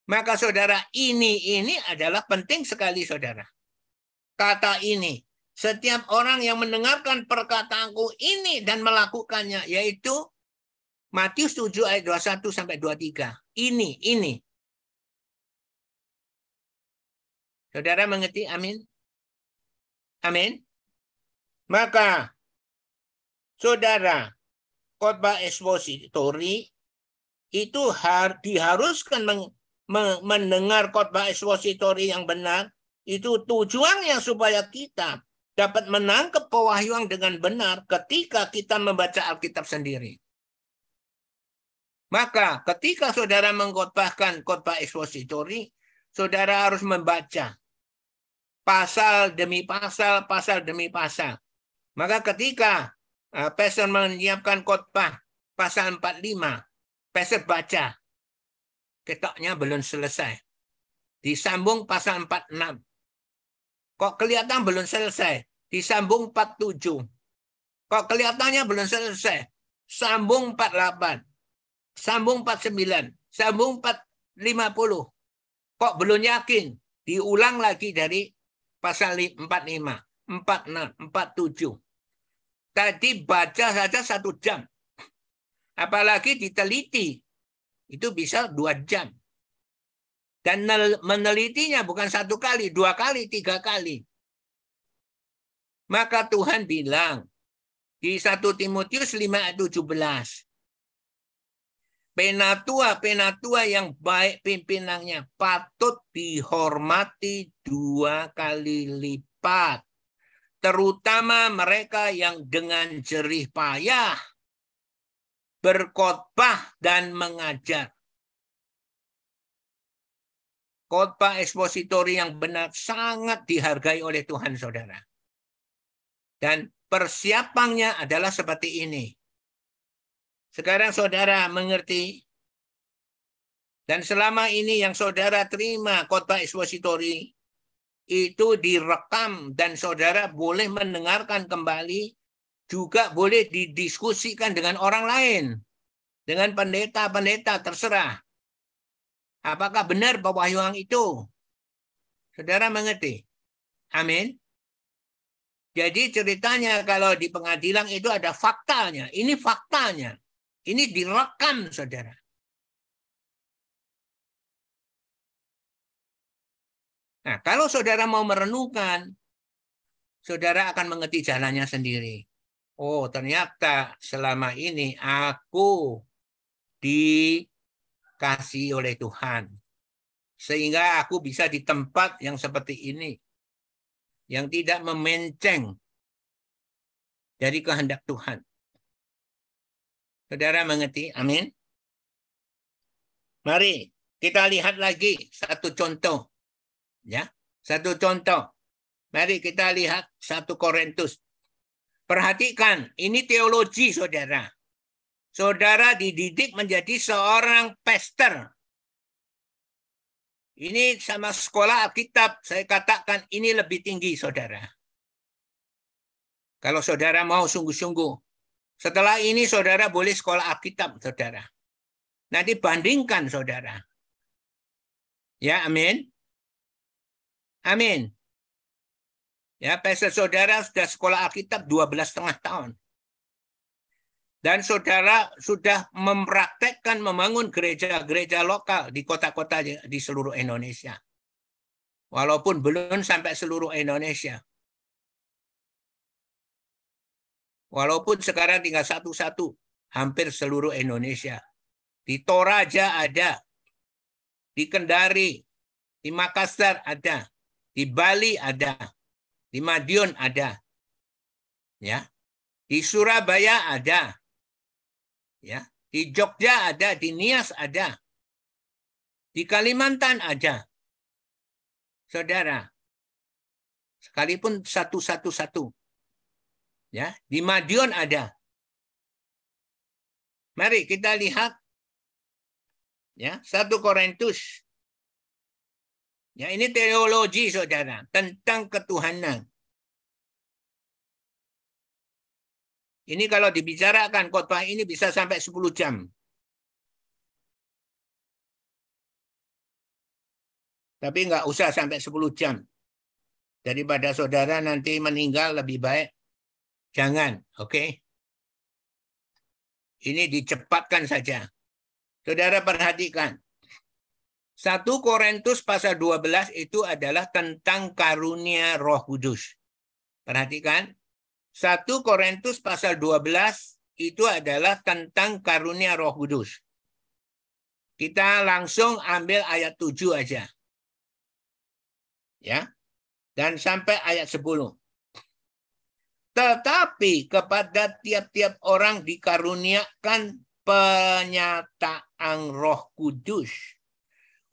Maka saudara, ini ini adalah penting sekali saudara. Kata ini, setiap orang yang mendengarkan perkataanku ini dan melakukannya, yaitu Matius 7 ayat 21 sampai 23. Ini, ini. Saudara mengerti? Amin. Amin. Maka saudara khotbah ekspositori itu har, diharuskan meng, me, mendengar khotbah ekspositori yang benar itu tujuannya supaya kita dapat menangkap pewahyuan dengan benar ketika kita membaca Alkitab sendiri. Maka ketika saudara mengkhotbahkan khotbah ekspositori, saudara harus membaca pasal demi pasal, pasal demi pasal. Maka ketika uh, Pastor menyiapkan khotbah pasal 45, Pastor baca, ketoknya belum selesai. Disambung pasal 46. Kok kelihatan belum selesai? Disambung 47. Kok kelihatannya belum selesai. Sambung 48. Sambung 49. Sambung 450. Kok belum yakin? Diulang lagi dari pasal 45, 46, 47. Tadi baca saja satu jam. Apalagi diteliti. Itu bisa dua jam. Dan menelitinya bukan satu kali, dua kali, tiga kali. Maka Tuhan bilang, di 1 Timotius 5 ayat 17. Penatua, penatua yang baik pimpinannya patut dihormati dua kali lipat. Terutama mereka yang dengan jerih payah berkhotbah dan mengajar. Khotbah ekspositori yang benar sangat dihargai oleh Tuhan saudara. Dan persiapannya adalah seperti ini. Sekarang saudara mengerti dan selama ini yang saudara terima khotbah ekspositori itu direkam dan saudara boleh mendengarkan kembali juga boleh didiskusikan dengan orang lain dengan pendeta-pendeta terserah. Apakah benar pewahyuan itu? Saudara mengerti? Amin. Jadi ceritanya kalau di pengadilan itu ada faktanya. Ini faktanya. Ini direkam, saudara. Nah, kalau saudara mau merenungkan, saudara akan mengerti jalannya sendiri. Oh, ternyata selama ini aku dikasih oleh Tuhan. Sehingga aku bisa di tempat yang seperti ini yang tidak memenceng dari kehendak Tuhan. Saudara mengerti? Amin. Mari kita lihat lagi satu contoh. Ya, satu contoh. Mari kita lihat satu Korintus. Perhatikan, ini teologi saudara. Saudara dididik menjadi seorang pastor. Ini sama sekolah Alkitab, saya katakan ini lebih tinggi, saudara. Kalau saudara mau sungguh-sungguh. Setelah ini saudara boleh sekolah Alkitab, saudara. Nanti bandingkan, saudara. Ya, amin. Amin. Ya, pastor saudara sudah sekolah Alkitab 12 setengah tahun. Dan saudara sudah mempraktekkan membangun gereja-gereja lokal di kota-kota di seluruh Indonesia. Walaupun belum sampai seluruh Indonesia. Walaupun sekarang tinggal satu-satu, hampir seluruh Indonesia. Di Toraja ada, di Kendari, di Makassar ada, di Bali ada, di Madiun ada. Ya. Di Surabaya ada, Ya, di Jogja ada, di Nias ada. Di Kalimantan ada. Saudara, sekalipun satu-satu-satu. Ya, di Madiun ada. Mari kita lihat ya, satu Korintus. Ya, ini teologi Saudara tentang ketuhanan. Ini kalau dibicarakan khotbah ini bisa sampai 10 jam. Tapi nggak usah sampai 10 jam. Daripada saudara nanti meninggal lebih baik. Jangan, oke? Okay? Ini dicepatkan saja. Saudara perhatikan. 1 Korintus pasal 12 itu adalah tentang karunia roh kudus. Perhatikan. 1 Korintus pasal 12 itu adalah tentang karunia Roh Kudus. Kita langsung ambil ayat 7 aja. Ya. Dan sampai ayat 10. Tetapi kepada tiap-tiap orang dikaruniakan penyataan Roh Kudus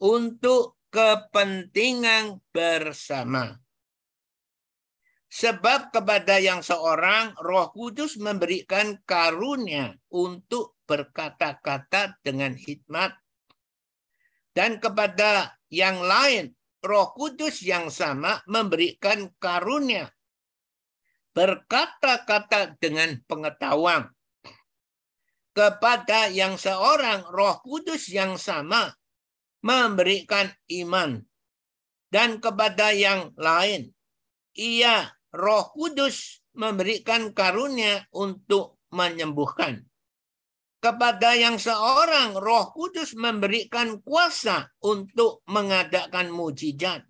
untuk kepentingan bersama. Sebab kepada yang seorang roh kudus memberikan karunia untuk berkata-kata dengan hikmat. Dan kepada yang lain roh kudus yang sama memberikan karunia. Berkata-kata dengan pengetahuan. Kepada yang seorang Roh Kudus yang sama memberikan iman. Dan kepada yang lain ia Roh Kudus memberikan karunia untuk menyembuhkan. Kepada yang seorang Roh Kudus memberikan kuasa untuk mengadakan mujizat.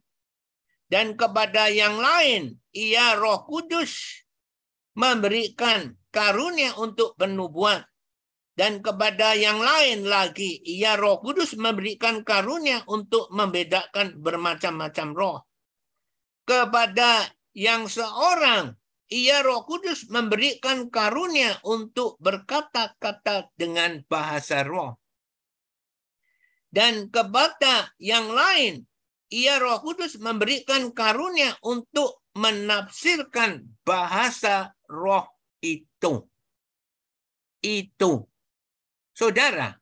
Dan kepada yang lain ia Roh Kudus memberikan karunia untuk penubuat. Dan kepada yang lain lagi ia Roh Kudus memberikan karunia untuk membedakan bermacam-macam roh. Kepada yang seorang ia Roh Kudus memberikan karunia untuk berkata-kata dengan bahasa roh dan kepada yang lain ia Roh Kudus memberikan karunia untuk menafsirkan bahasa roh itu. Itu. Saudara,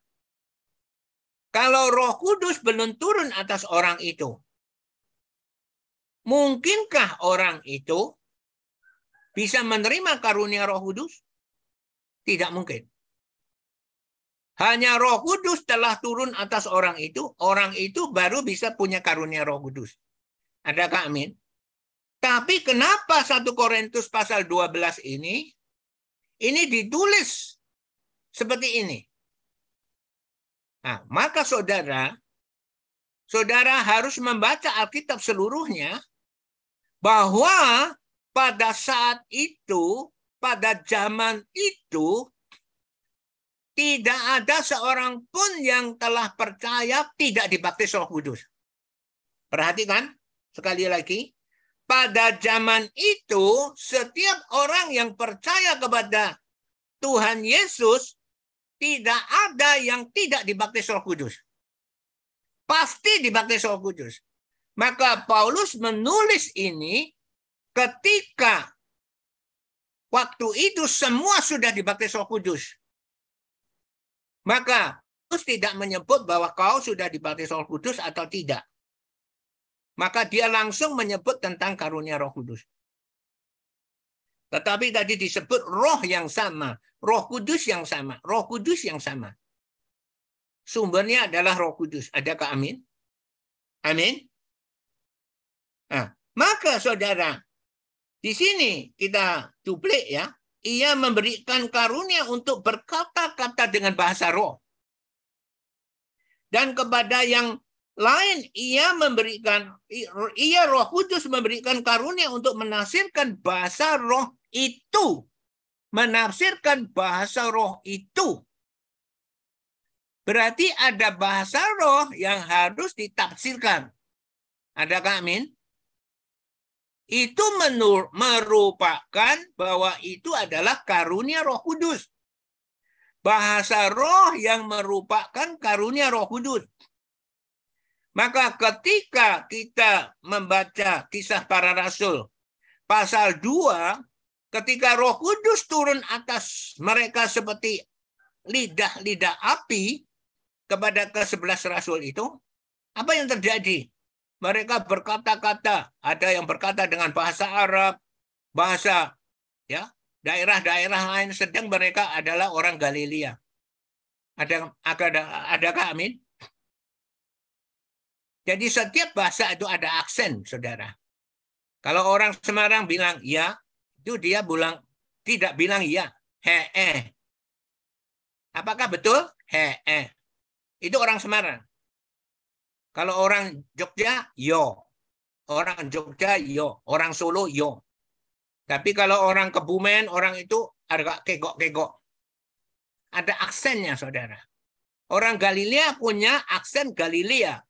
kalau Roh Kudus belum turun atas orang itu, mungkinkah orang itu bisa menerima karunia Roh Kudus? Tidak mungkin. Hanya roh kudus telah turun atas orang itu, orang itu baru bisa punya karunia roh kudus. Adakah amin? Tapi kenapa 1 Korintus pasal 12 ini, ini ditulis seperti ini. Nah, maka saudara, saudara harus membaca Alkitab seluruhnya, bahwa pada saat itu, pada zaman itu, tidak ada seorang pun yang telah percaya tidak dibaptis Roh Kudus. Perhatikan sekali lagi, pada zaman itu setiap orang yang percaya kepada Tuhan Yesus tidak ada yang tidak dibaptis Roh Kudus. Pasti dibaptis Roh Kudus. Maka Paulus menulis ini ketika waktu itu semua sudah dibaptis Roh Kudus. Maka Paulus tidak menyebut bahwa kau sudah dibaptis Roh Kudus atau tidak. Maka dia langsung menyebut tentang karunia Roh Kudus. Tetapi tadi disebut roh yang sama, Roh Kudus yang sama, Roh Kudus yang sama. Sumbernya adalah Roh Kudus. Adakah amin? Amin. Nah, maka saudara, di sini kita duplik ya ia memberikan karunia untuk berkata-kata dengan bahasa roh. Dan kepada yang lain ia memberikan ia Roh Kudus memberikan karunia untuk menafsirkan bahasa roh itu. Menafsirkan bahasa roh itu. Berarti ada bahasa roh yang harus ditafsirkan. Adakah amin? Itu menur, merupakan bahwa itu adalah karunia Roh Kudus. Bahasa roh yang merupakan karunia Roh Kudus. Maka ketika kita membaca kisah para rasul pasal 2 ketika Roh Kudus turun atas mereka seperti lidah-lidah api kepada ke-11 rasul itu, apa yang terjadi? Mereka berkata-kata. Ada yang berkata dengan bahasa Arab, bahasa ya daerah-daerah lain sedang mereka adalah orang Galilea. Ada ada adakah amin? Jadi setiap bahasa itu ada aksen, saudara. Kalau orang Semarang bilang ya, itu dia bilang tidak bilang ya, he -eh. Apakah betul? He -eh. Itu orang Semarang. Kalau orang Jogja, yo. Orang Jogja, yo. Orang Solo, yo. Tapi kalau orang Kebumen, orang itu agak kegok-kegok. Ada aksennya, saudara. Orang Galilea punya aksen Galilea.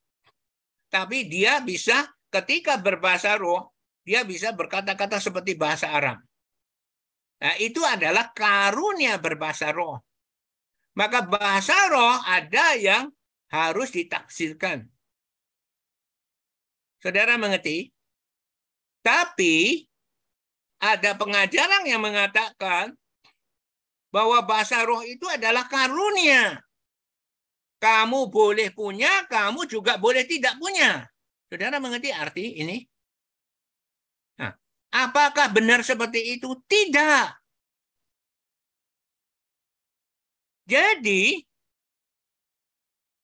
Tapi dia bisa ketika berbahasa roh, dia bisa berkata-kata seperti bahasa Arab. Nah, itu adalah karunia berbahasa roh. Maka bahasa roh ada yang harus ditafsirkan. Saudara mengerti? Tapi ada pengajaran yang mengatakan bahwa bahasa roh itu adalah karunia. Kamu boleh punya, kamu juga boleh tidak punya. Saudara mengerti arti ini? Nah, Apakah benar seperti itu? Tidak. Jadi,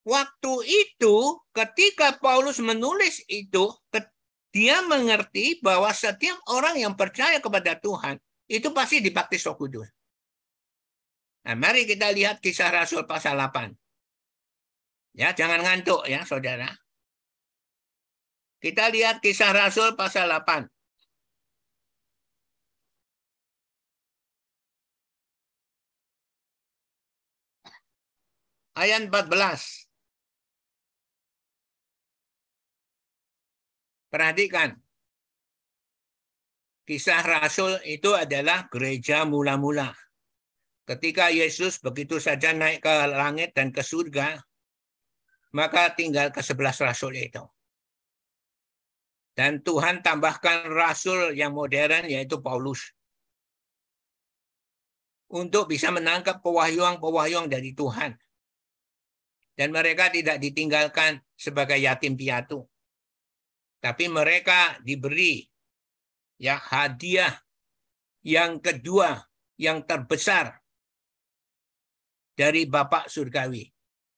waktu itu ketika Paulus menulis itu, dia mengerti bahwa setiap orang yang percaya kepada Tuhan itu pasti dibaptis Roh Kudus. Nah, mari kita lihat kisah Rasul pasal 8. Ya, jangan ngantuk ya, Saudara. Kita lihat kisah Rasul pasal 8. Ayat 14. Perhatikan. Kisah Rasul itu adalah gereja mula-mula. Ketika Yesus begitu saja naik ke langit dan ke surga, maka tinggal ke sebelas rasul itu. Dan Tuhan tambahkan rasul yang modern yaitu Paulus. Untuk bisa menangkap pewahyuan-pewahyuan dari Tuhan. Dan mereka tidak ditinggalkan sebagai yatim piatu. Tapi mereka diberi ya hadiah yang kedua yang terbesar dari Bapak Surgawi.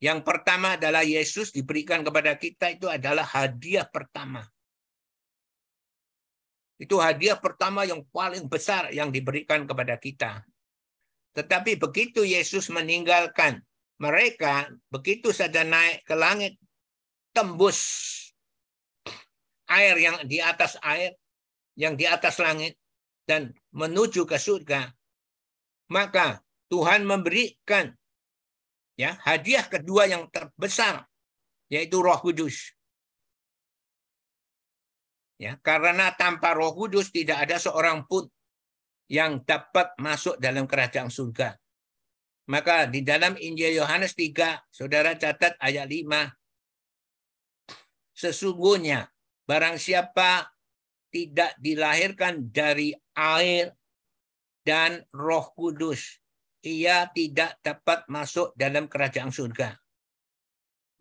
Yang pertama adalah Yesus diberikan kepada kita itu adalah hadiah pertama. Itu hadiah pertama yang paling besar yang diberikan kepada kita. Tetapi begitu Yesus meninggalkan mereka, begitu saja naik ke langit, tembus air yang di atas air, yang di atas langit, dan menuju ke surga, maka Tuhan memberikan ya hadiah kedua yang terbesar, yaitu Roh Kudus. Ya, karena tanpa Roh Kudus tidak ada seorang pun yang dapat masuk dalam kerajaan surga. Maka di dalam Injil Yohanes 3, Saudara catat ayat 5. Sesungguhnya Barang siapa tidak dilahirkan dari air dan roh kudus, ia tidak dapat masuk dalam kerajaan surga.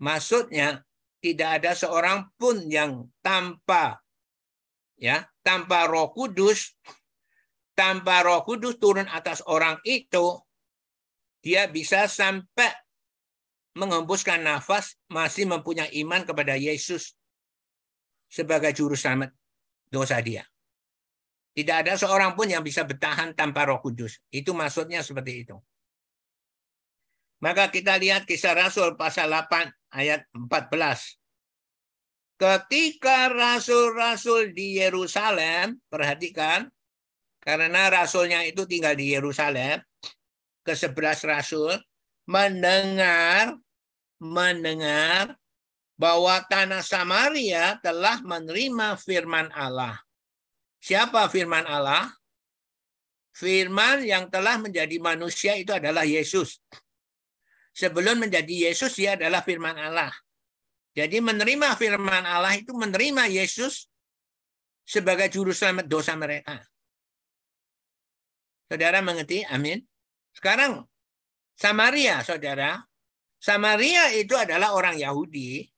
Maksudnya, tidak ada seorang pun yang tanpa ya tanpa roh kudus tanpa roh kudus turun atas orang itu dia bisa sampai menghembuskan nafas masih mempunyai iman kepada Yesus sebagai juru selamat dosa dia. Tidak ada seorang pun yang bisa bertahan tanpa roh kudus. Itu maksudnya seperti itu. Maka kita lihat kisah Rasul pasal 8 ayat 14. Ketika rasul-rasul di Yerusalem, perhatikan, karena rasulnya itu tinggal di Yerusalem, ke sebelas rasul, mendengar, mendengar bahwa tanah Samaria telah menerima firman Allah. Siapa firman Allah? Firman yang telah menjadi manusia itu adalah Yesus. Sebelum menjadi Yesus, dia adalah firman Allah. Jadi menerima firman Allah itu menerima Yesus sebagai juru selamat dosa mereka. Saudara mengerti? Amin. Sekarang Samaria, saudara. Samaria itu adalah orang Yahudi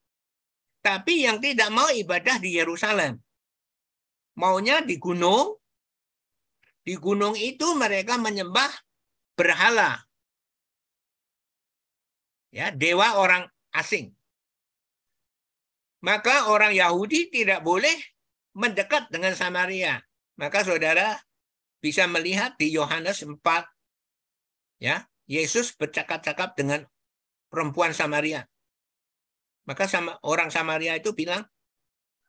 tapi yang tidak mau ibadah di Yerusalem. Maunya di gunung. Di gunung itu mereka menyembah berhala. Ya, dewa orang asing. Maka orang Yahudi tidak boleh mendekat dengan Samaria. Maka saudara bisa melihat di Yohanes 4 ya, Yesus bercakap-cakap dengan perempuan Samaria. Maka sama orang Samaria itu bilang,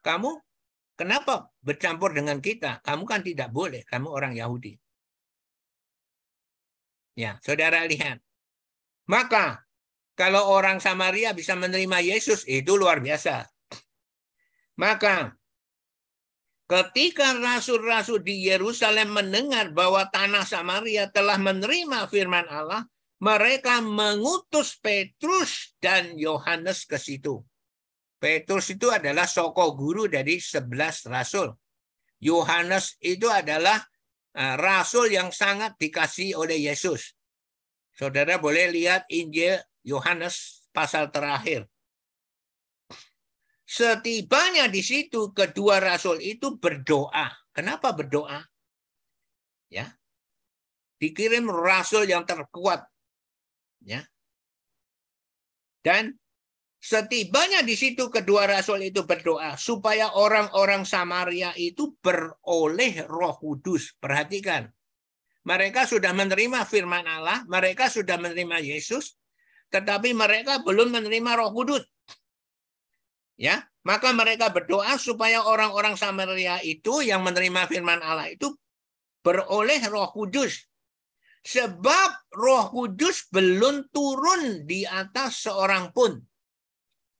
kamu kenapa bercampur dengan kita? Kamu kan tidak boleh, kamu orang Yahudi. Ya, saudara lihat. Maka kalau orang Samaria bisa menerima Yesus, itu luar biasa. Maka ketika rasul-rasul di Yerusalem mendengar bahwa tanah Samaria telah menerima firman Allah, mereka mengutus Petrus dan Yohanes ke situ. Petrus itu adalah soko guru dari sebelas rasul. Yohanes itu adalah eh, rasul yang sangat dikasih oleh Yesus. Saudara boleh lihat Injil Yohanes pasal terakhir. Setibanya di situ kedua rasul itu berdoa. Kenapa berdoa? Ya. Dikirim rasul yang terkuat. Ya. Dan setibanya di situ kedua rasul itu berdoa supaya orang-orang Samaria itu beroleh Roh Kudus. Perhatikan. Mereka sudah menerima firman Allah, mereka sudah menerima Yesus, tetapi mereka belum menerima Roh Kudus. Ya, maka mereka berdoa supaya orang-orang Samaria itu yang menerima firman Allah itu beroleh Roh Kudus. Sebab Roh Kudus belum turun di atas seorang pun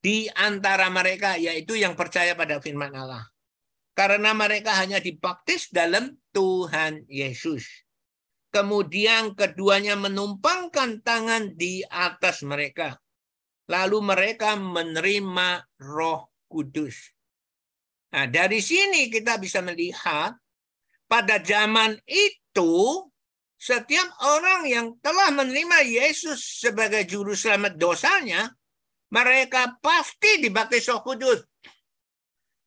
di antara mereka, yaitu yang percaya pada firman Allah. Karena mereka hanya dibaptis dalam Tuhan Yesus. Kemudian keduanya menumpangkan tangan di atas mereka. Lalu mereka menerima Roh Kudus. Nah, dari sini kita bisa melihat pada zaman itu setiap orang yang telah menerima Yesus sebagai juru selamat dosanya, mereka pasti dibaptis Roh Kudus.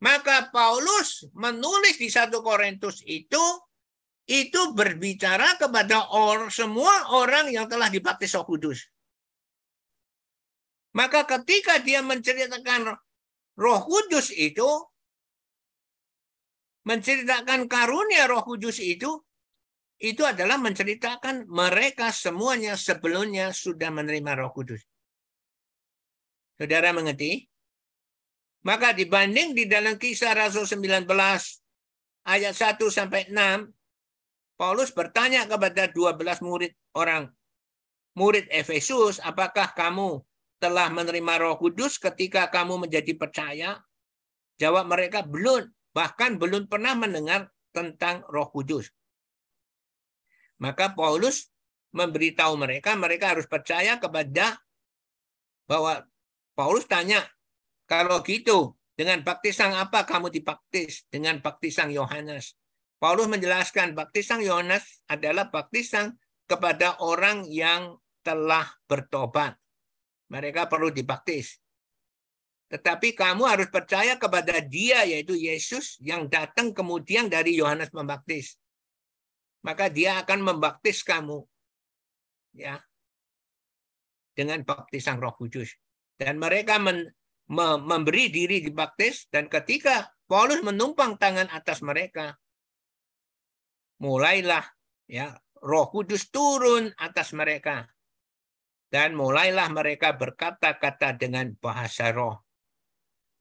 Maka Paulus menulis di satu Korintus itu itu berbicara kepada orang semua orang yang telah dibaptis Roh Kudus. Maka ketika dia menceritakan Roh Kudus itu menceritakan karunia Roh Kudus itu itu adalah menceritakan mereka semuanya sebelumnya sudah menerima Roh Kudus. Saudara mengerti? Maka dibanding di dalam kisah Rasul 19 ayat 1 sampai 6, Paulus bertanya kepada 12 murid orang murid Efesus, apakah kamu telah menerima Roh Kudus ketika kamu menjadi percaya? Jawab mereka belum, bahkan belum pernah mendengar tentang Roh Kudus. Maka Paulus memberitahu mereka, mereka harus percaya kepada bahwa Paulus tanya, kalau gitu dengan baptisan apa kamu dibaptis? Dengan baptisan Yohanes. Paulus menjelaskan baptisan Yohanes adalah baptisan kepada orang yang telah bertobat. Mereka perlu dibaptis. Tetapi kamu harus percaya kepada dia, yaitu Yesus, yang datang kemudian dari Yohanes Pembaptis maka dia akan membaptis kamu ya dengan baptisan Roh Kudus. Dan mereka men, me, memberi diri dibaptis dan ketika Paulus menumpang tangan atas mereka mulailah ya Roh Kudus turun atas mereka dan mulailah mereka berkata-kata dengan bahasa roh.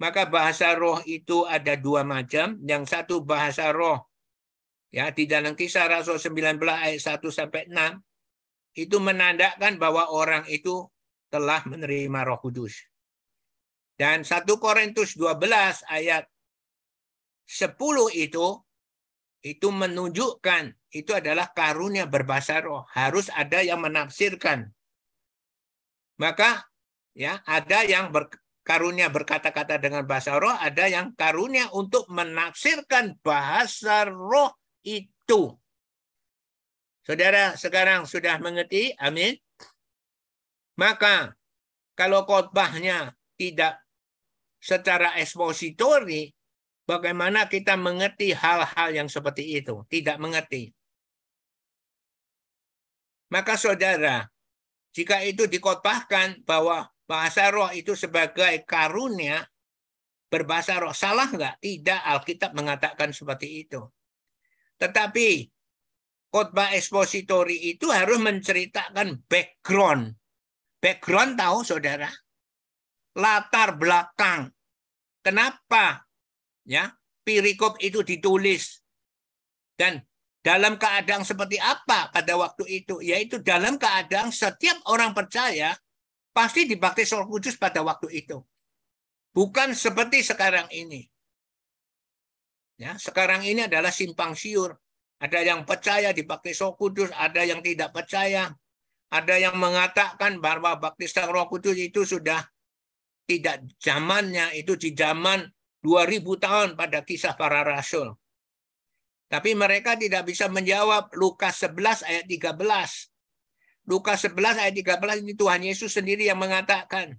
Maka bahasa roh itu ada dua macam. Yang satu bahasa roh Ya, di dalam kisah Rasul 19 ayat 1 sampai 6 itu menandakan bahwa orang itu telah menerima Roh Kudus. Dan 1 Korintus 12 ayat 10 itu itu menunjukkan itu adalah karunia berbahasa roh. Harus ada yang menafsirkan. Maka ya ada yang ber, karunia berkata-kata dengan bahasa roh, ada yang karunia untuk menafsirkan bahasa roh itu. Saudara sekarang sudah mengerti? Amin. Maka kalau khotbahnya tidak secara ekspositori, bagaimana kita mengerti hal-hal yang seperti itu? Tidak mengerti. Maka saudara, jika itu dikotbahkan bahwa bahasa roh itu sebagai karunia, berbahasa roh, salah nggak? Tidak, Alkitab mengatakan seperti itu. Tetapi khotbah ekspositori itu harus menceritakan background. Background tahu saudara? Latar belakang. Kenapa ya perikop itu ditulis dan dalam keadaan seperti apa pada waktu itu? Yaitu dalam keadaan setiap orang percaya pasti dibaptis Roh Kudus pada waktu itu. Bukan seperti sekarang ini. Ya, sekarang ini adalah simpang siur. Ada yang percaya dibaptis Roh Kudus, ada yang tidak percaya. Ada yang mengatakan bahwa baptisan Roh Kudus itu sudah tidak zamannya, itu di zaman 2000 tahun pada kisah para rasul. Tapi mereka tidak bisa menjawab Lukas 11 ayat 13. Lukas 11 ayat 13 ini Tuhan Yesus sendiri yang mengatakan.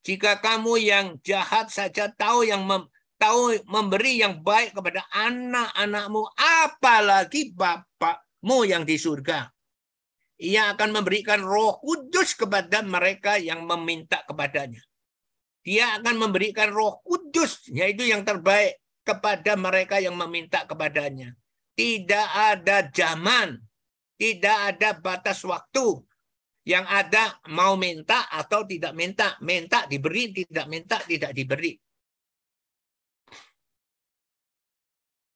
Jika kamu yang jahat saja tahu yang mem, tahu memberi yang baik kepada anak-anakmu, apalagi Bapakmu yang di surga. Ia akan memberikan roh kudus kepada mereka yang meminta kepadanya. Dia akan memberikan roh kudus, yaitu yang terbaik kepada mereka yang meminta kepadanya. Tidak ada zaman, tidak ada batas waktu. Yang ada mau minta atau tidak minta. Minta diberi, tidak minta tidak diberi.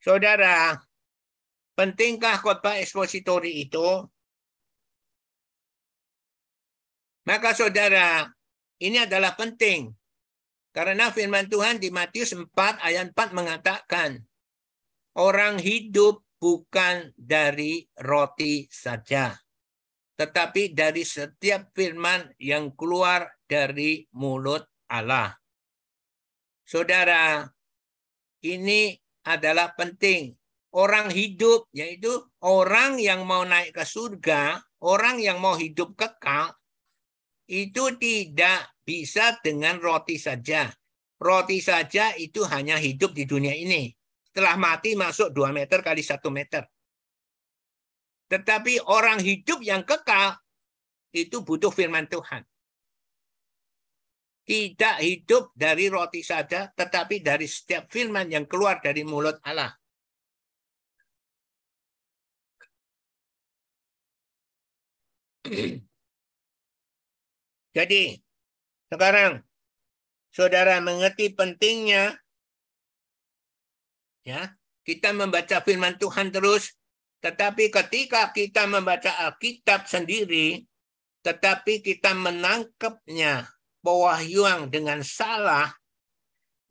Saudara, pentingkah khotbah ekspositori itu? Maka saudara, ini adalah penting. Karena firman Tuhan di Matius 4 ayat 4 mengatakan, orang hidup bukan dari roti saja, tetapi dari setiap firman yang keluar dari mulut Allah. Saudara, ini adalah penting. Orang hidup, yaitu orang yang mau naik ke surga, orang yang mau hidup kekal, itu tidak bisa dengan roti saja. Roti saja itu hanya hidup di dunia ini. Setelah mati masuk 2 meter kali 1 meter. Tetapi orang hidup yang kekal itu butuh firman Tuhan. Tidak hidup dari roti saja, tetapi dari setiap firman yang keluar dari mulut Allah. [CLEARS THROAT] Jadi, sekarang saudara mengerti pentingnya ya, kita membaca firman Tuhan terus, tetapi ketika kita membaca Alkitab sendiri, tetapi kita menangkapnya pewahyuan dengan salah,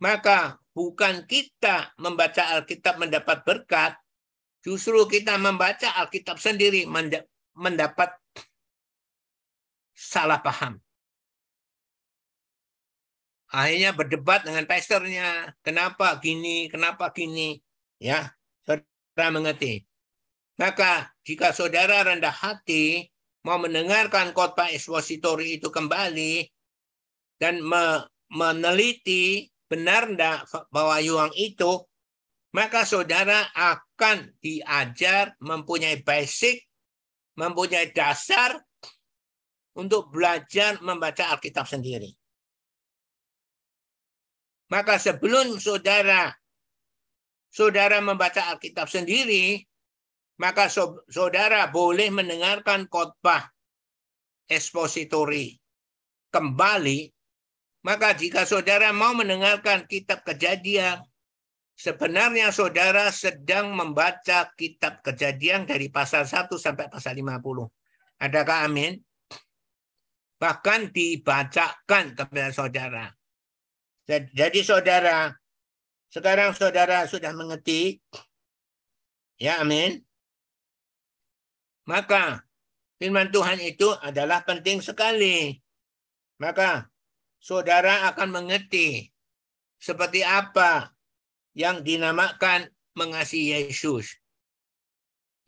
maka bukan kita membaca Alkitab mendapat berkat, justru kita membaca Alkitab sendiri mendapat salah paham. Akhirnya berdebat dengan pastornya. Kenapa gini, kenapa gini. Ya, saudara mengerti. Maka jika saudara rendah hati, mau mendengarkan khotbah ekspositori itu kembali, dan me meneliti benar enggak bahwa yuang itu, maka saudara akan diajar mempunyai basic, mempunyai dasar untuk belajar membaca Alkitab sendiri. Maka sebelum saudara saudara membaca Alkitab sendiri, maka saudara boleh mendengarkan khotbah ekspositori kembali. Maka jika saudara mau mendengarkan kitab kejadian, sebenarnya saudara sedang membaca kitab kejadian dari pasal 1 sampai pasal 50. Adakah amin? Bahkan dibacakan kepada saudara. Jadi saudara, sekarang saudara sudah mengerti. Ya, amin. Maka firman Tuhan itu adalah penting sekali. Maka saudara akan mengerti seperti apa yang dinamakan mengasihi Yesus.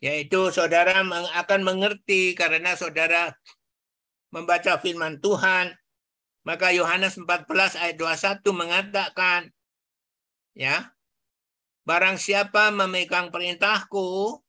Yaitu saudara akan mengerti karena saudara membaca firman Tuhan, maka Yohanes 14 ayat 21 mengatakan, ya, barang siapa memegang perintahku,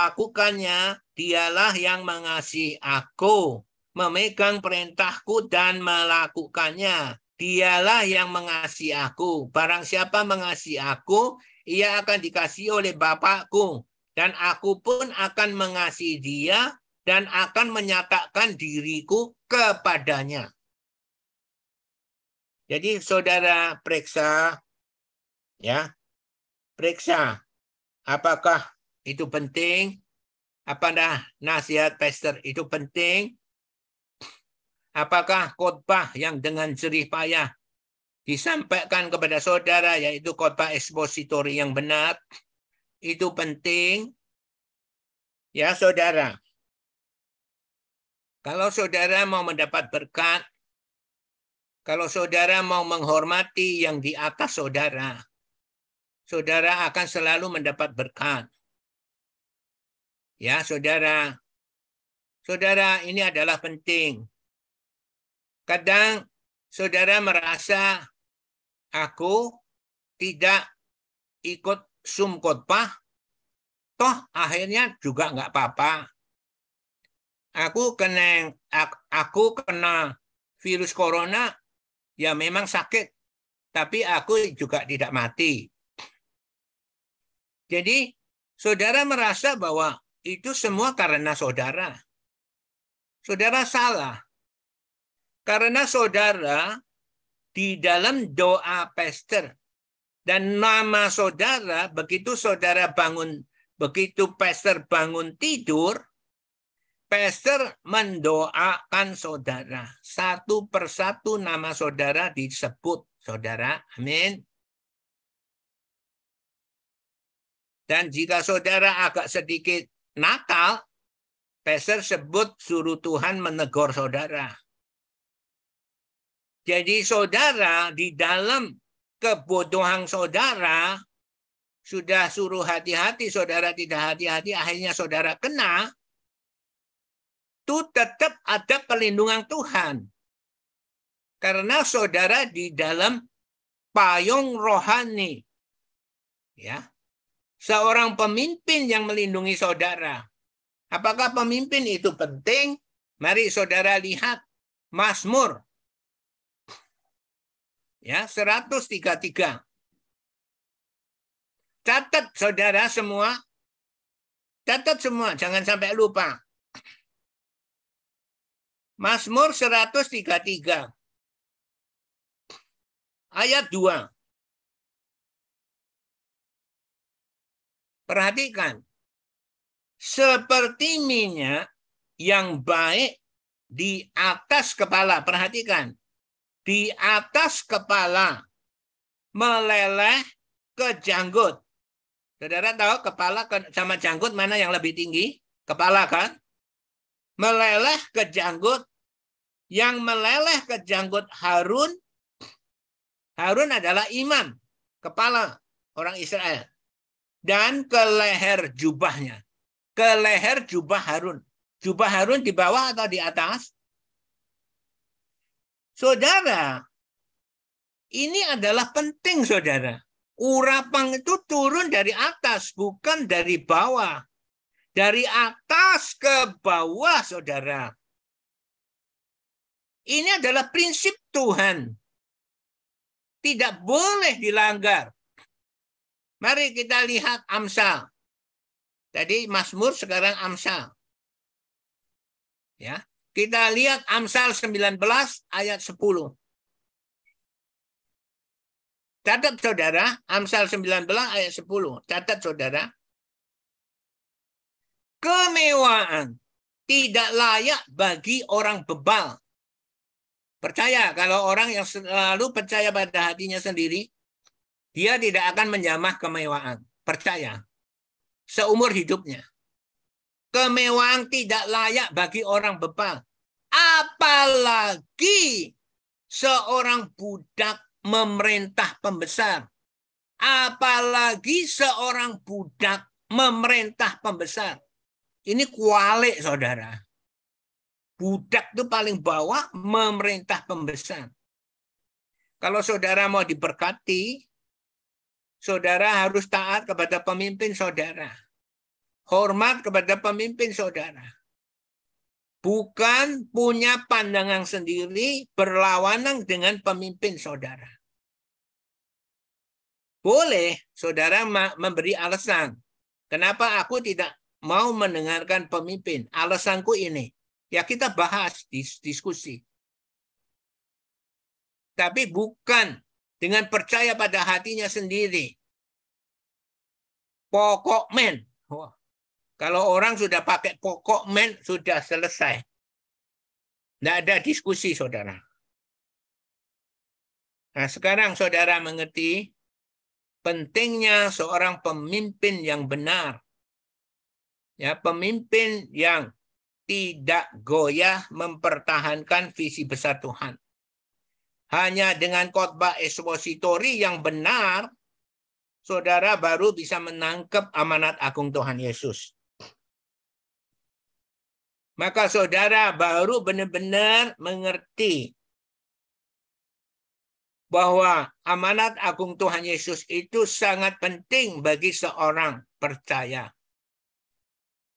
lakukannya, dialah yang mengasihi aku. Memegang perintahku dan melakukannya. Dialah yang mengasihi aku. Barang siapa mengasihi aku, ia akan dikasihi oleh Bapakku. Dan aku pun akan mengasihi dia dan akan menyatakan diriku kepadanya. Jadi saudara periksa ya. Periksa apakah itu penting? Apakah nasihat pastor itu penting? Apakah khotbah yang dengan jerih payah disampaikan kepada saudara yaitu khotbah ekspositori yang benar itu penting? Ya saudara, kalau saudara mau mendapat berkat, kalau saudara mau menghormati yang di atas saudara, saudara akan selalu mendapat berkat. Ya, saudara. Saudara, ini adalah penting. Kadang saudara merasa aku tidak ikut sum khotbah, toh akhirnya juga nggak apa-apa. Aku kena aku kena virus corona, ya memang sakit, tapi aku juga tidak mati. Jadi saudara merasa bahwa itu semua karena saudara. Saudara salah. Karena saudara di dalam doa pester dan nama saudara begitu saudara bangun begitu pester bangun tidur Pastor mendoakan saudara. Satu persatu nama saudara disebut saudara. Amin. Dan jika saudara agak sedikit nakal, Pastor sebut suruh Tuhan menegur saudara. Jadi saudara di dalam kebodohan saudara sudah suruh hati-hati, saudara tidak hati-hati, akhirnya saudara kena, itu tetap ada perlindungan Tuhan. Karena saudara di dalam payung rohani. Ya. Seorang pemimpin yang melindungi saudara. Apakah pemimpin itu penting? Mari saudara lihat Mazmur. Ya, 133. Catat saudara semua. Catat semua, jangan sampai lupa. Mazmur 133 ayat 2. Perhatikan. Seperti minyak yang baik di atas kepala. Perhatikan. Di atas kepala meleleh ke janggut. Saudara tahu kepala sama janggut mana yang lebih tinggi? Kepala kan? meleleh ke janggut yang meleleh ke janggut Harun Harun adalah imam kepala orang Israel dan ke leher jubahnya ke leher jubah Harun jubah Harun di bawah atau di atas saudara ini adalah penting saudara urapan itu turun dari atas bukan dari bawah dari atas ke bawah, saudara. Ini adalah prinsip Tuhan. Tidak boleh dilanggar. Mari kita lihat Amsal. Tadi Mazmur sekarang Amsal. Ya, kita lihat Amsal 19 ayat 10. Catat saudara, Amsal 19 ayat 10. Catat saudara kemewahan tidak layak bagi orang bebal. Percaya kalau orang yang selalu percaya pada hatinya sendiri, dia tidak akan menjamah kemewahan. Percaya. Seumur hidupnya. Kemewahan tidak layak bagi orang bebal. Apalagi seorang budak memerintah pembesar. Apalagi seorang budak memerintah pembesar. Ini kualik, saudara. Budak itu paling bawah memerintah pembesar. Kalau saudara mau diberkati, saudara harus taat kepada pemimpin saudara. Hormat kepada pemimpin saudara. Bukan punya pandangan sendiri berlawanan dengan pemimpin saudara. Boleh saudara memberi alasan. Kenapa aku tidak mau mendengarkan pemimpin. Alasanku ini. Ya kita bahas, diskusi. Tapi bukan dengan percaya pada hatinya sendiri. Pokok men. Kalau orang sudah pakai pokok men, sudah selesai. Tidak ada diskusi, saudara. Nah, sekarang saudara mengerti pentingnya seorang pemimpin yang benar ya pemimpin yang tidak goyah mempertahankan visi besar Tuhan. Hanya dengan khotbah ekspositori yang benar, saudara baru bisa menangkap amanat agung Tuhan Yesus. Maka saudara baru benar-benar mengerti bahwa amanat agung Tuhan Yesus itu sangat penting bagi seorang percaya.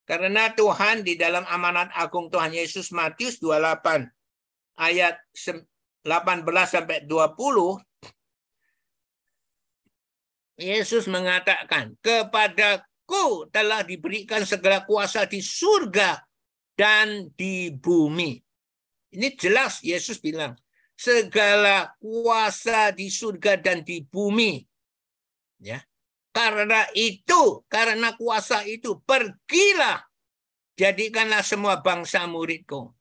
Karena Tuhan di dalam amanat agung Tuhan Yesus Matius 28 ayat 18 sampai 20 Yesus mengatakan, "Kepadaku telah diberikan segala kuasa di surga dan di bumi." Ini jelas Yesus bilang, segala kuasa di surga dan di bumi. Ya. Karena itu, karena kuasa itu, pergilah. Jadikanlah semua bangsa muridku.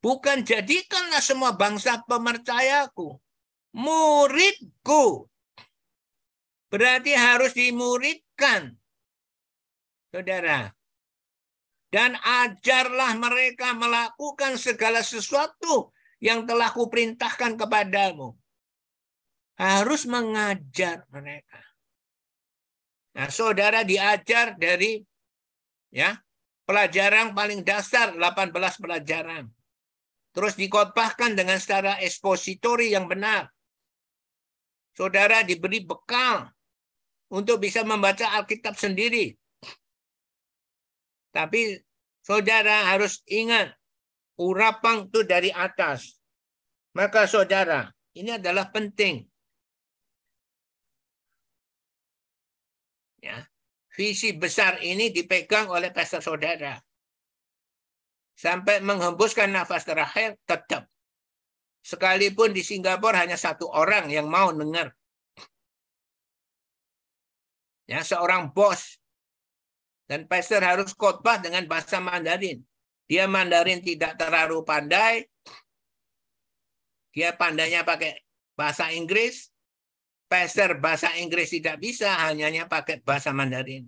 Bukan jadikanlah semua bangsa pemercayaku. Muridku. Berarti harus dimuridkan. Saudara. Dan ajarlah mereka melakukan segala sesuatu yang telah kuperintahkan kepadamu. Harus mengajar mereka. Nah, saudara diajar dari ya pelajaran paling dasar 18 pelajaran. Terus dikotbahkan dengan secara ekspositori yang benar. Saudara diberi bekal untuk bisa membaca Alkitab sendiri. Tapi saudara harus ingat, urapang itu dari atas. Maka saudara, ini adalah penting. Ya, visi besar ini dipegang oleh pastor saudara. Sampai menghembuskan nafas terakhir, tetap. Sekalipun di Singapura hanya satu orang yang mau dengar ya seorang bos dan pastor harus khotbah dengan bahasa Mandarin. Dia Mandarin tidak terlalu pandai. Dia pandainya pakai bahasa Inggris. Pastor bahasa Inggris tidak bisa, hanya pakai bahasa Mandarin.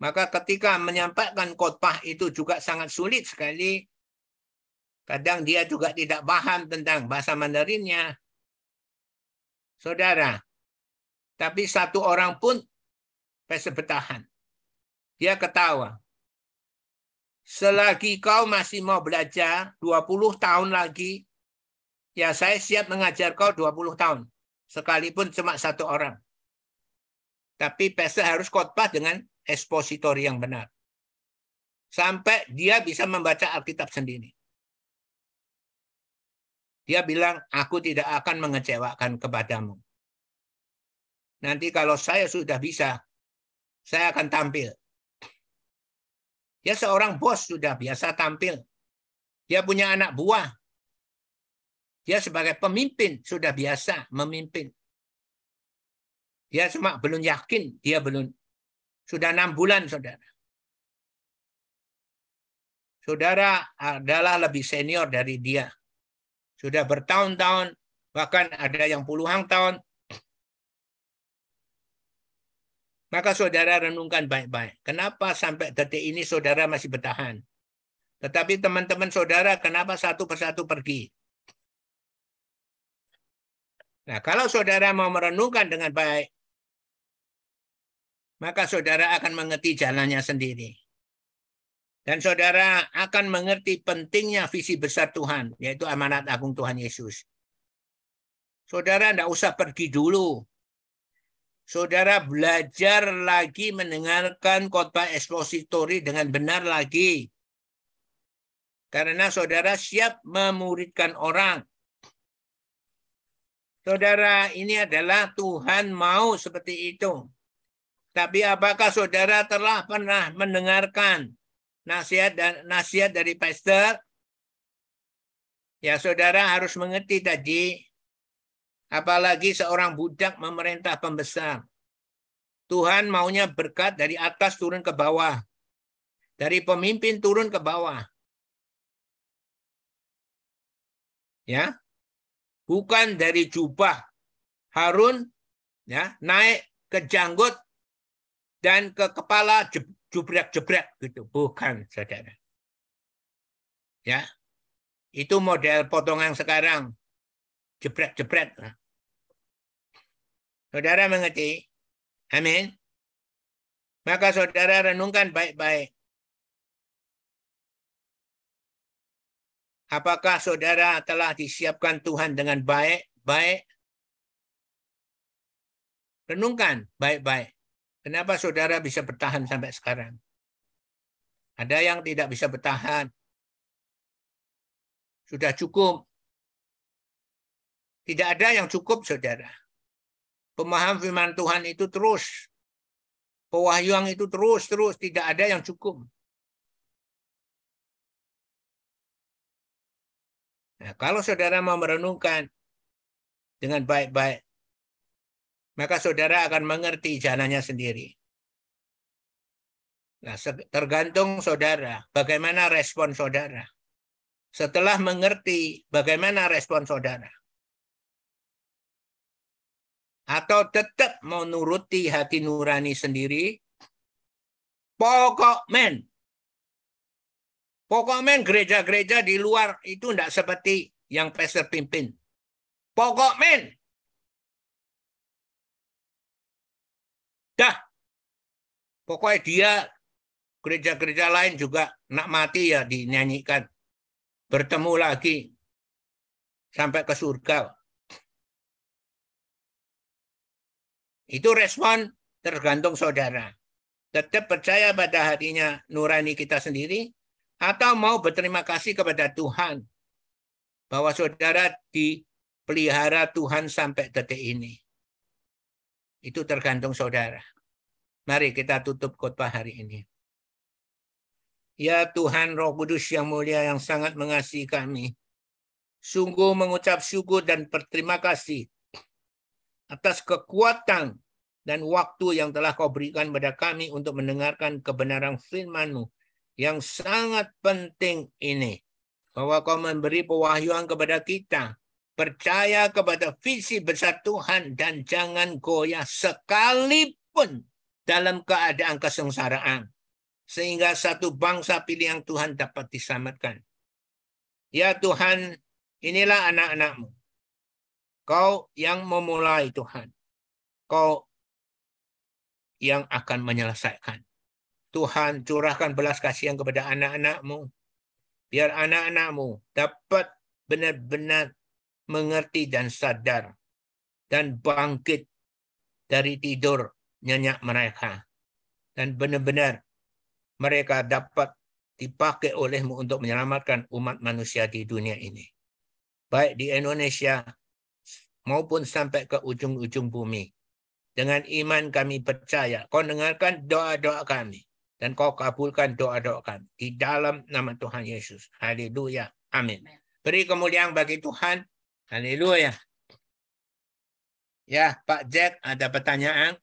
Maka ketika menyampaikan khotbah itu juga sangat sulit sekali. Kadang dia juga tidak paham tentang bahasa Mandarinnya. Saudara, tapi satu orang pun bisa bertahan. Dia ketawa. Selagi kau masih mau belajar 20 tahun lagi, ya saya siap mengajar kau 20 tahun. Sekalipun cuma satu orang. Tapi pastor harus khotbah dengan ekspositori yang benar. Sampai dia bisa membaca Alkitab sendiri. Dia bilang, aku tidak akan mengecewakan kepadamu. Nanti kalau saya sudah bisa, saya akan tampil. Dia seorang bos sudah biasa tampil. Dia punya anak buah. Dia sebagai pemimpin sudah biasa memimpin. Dia cuma belum yakin, dia belum. Sudah enam bulan, saudara. Saudara adalah lebih senior dari dia. Sudah bertahun-tahun, bahkan ada yang puluhan tahun, Maka saudara renungkan baik-baik. Kenapa sampai detik ini saudara masih bertahan? Tetapi teman-teman saudara kenapa satu persatu pergi? Nah, kalau saudara mau merenungkan dengan baik, maka saudara akan mengerti jalannya sendiri. Dan saudara akan mengerti pentingnya visi besar Tuhan, yaitu amanat agung Tuhan Yesus. Saudara tidak usah pergi dulu saudara belajar lagi mendengarkan khotbah ekspositori dengan benar lagi. Karena saudara siap memuridkan orang. Saudara, ini adalah Tuhan mau seperti itu. Tapi apakah saudara telah pernah mendengarkan nasihat dan nasihat dari pastor? Ya, saudara harus mengerti tadi Apalagi seorang budak memerintah pembesar. Tuhan maunya berkat dari atas turun ke bawah. Dari pemimpin turun ke bawah. Ya. Bukan dari jubah Harun ya, naik ke janggut dan ke kepala jebrek-jebrek gitu. Bukan, Saudara. Ya. Itu model potongan sekarang. Jebret-jebret. Saudara mengerti? Amin. Maka saudara renungkan baik-baik. Apakah saudara telah disiapkan Tuhan dengan baik baik-baik. Renungkan baik-baik. Kenapa saudara bisa bertahan sampai sekarang? Ada yang tidak bisa bertahan. Sudah cukup. Tidak ada yang cukup, saudara. Pemaham firman Tuhan itu terus. Pewahyuan itu terus-terus. Tidak ada yang cukup. Nah, kalau saudara mau merenungkan dengan baik-baik, maka saudara akan mengerti jalannya sendiri. Nah, tergantung saudara, bagaimana respon saudara. Setelah mengerti bagaimana respon saudara. Atau tetap mau nuruti hati nurani sendiri, pokok men. Pokok men gereja-gereja di luar itu tidak seperti yang pastor pimpin. Pokok men Dah. Pokoknya dia gereja-gereja lain juga nak mati ya dinyanyikan. Bertemu lagi sampai ke surga. Itu respon tergantung saudara. Tetap percaya pada hatinya nurani kita sendiri atau mau berterima kasih kepada Tuhan bahwa saudara dipelihara Tuhan sampai detik ini. Itu tergantung saudara. Mari kita tutup khotbah hari ini. Ya Tuhan Roh Kudus yang mulia yang sangat mengasihi kami. Sungguh mengucap syukur dan berterima kasih atas kekuatan dan waktu yang telah kau berikan pada kami untuk mendengarkan kebenaran firman-Mu yang sangat penting ini. Bahwa kau memberi pewahyuan kepada kita Percaya kepada visi besar Tuhan dan jangan goyah sekalipun dalam keadaan kesengsaraan. Sehingga satu bangsa pilihan Tuhan dapat diselamatkan. Ya Tuhan, inilah anak-anakmu. Kau yang memulai Tuhan. Kau yang akan menyelesaikan. Tuhan curahkan belas kasihan kepada anak-anakmu. Biar anak-anakmu dapat benar-benar mengerti dan sadar dan bangkit dari tidur nyenyak mereka. Dan benar-benar mereka dapat dipakai olehmu untuk menyelamatkan umat manusia di dunia ini. Baik di Indonesia maupun sampai ke ujung-ujung bumi. Dengan iman kami percaya, kau dengarkan doa-doa kami. Dan kau kabulkan doa-doa kami. Di dalam nama Tuhan Yesus. Haleluya. Amin. Beri kemuliaan bagi Tuhan. Haleluya. Ya, Pak Jack ada pertanyaan?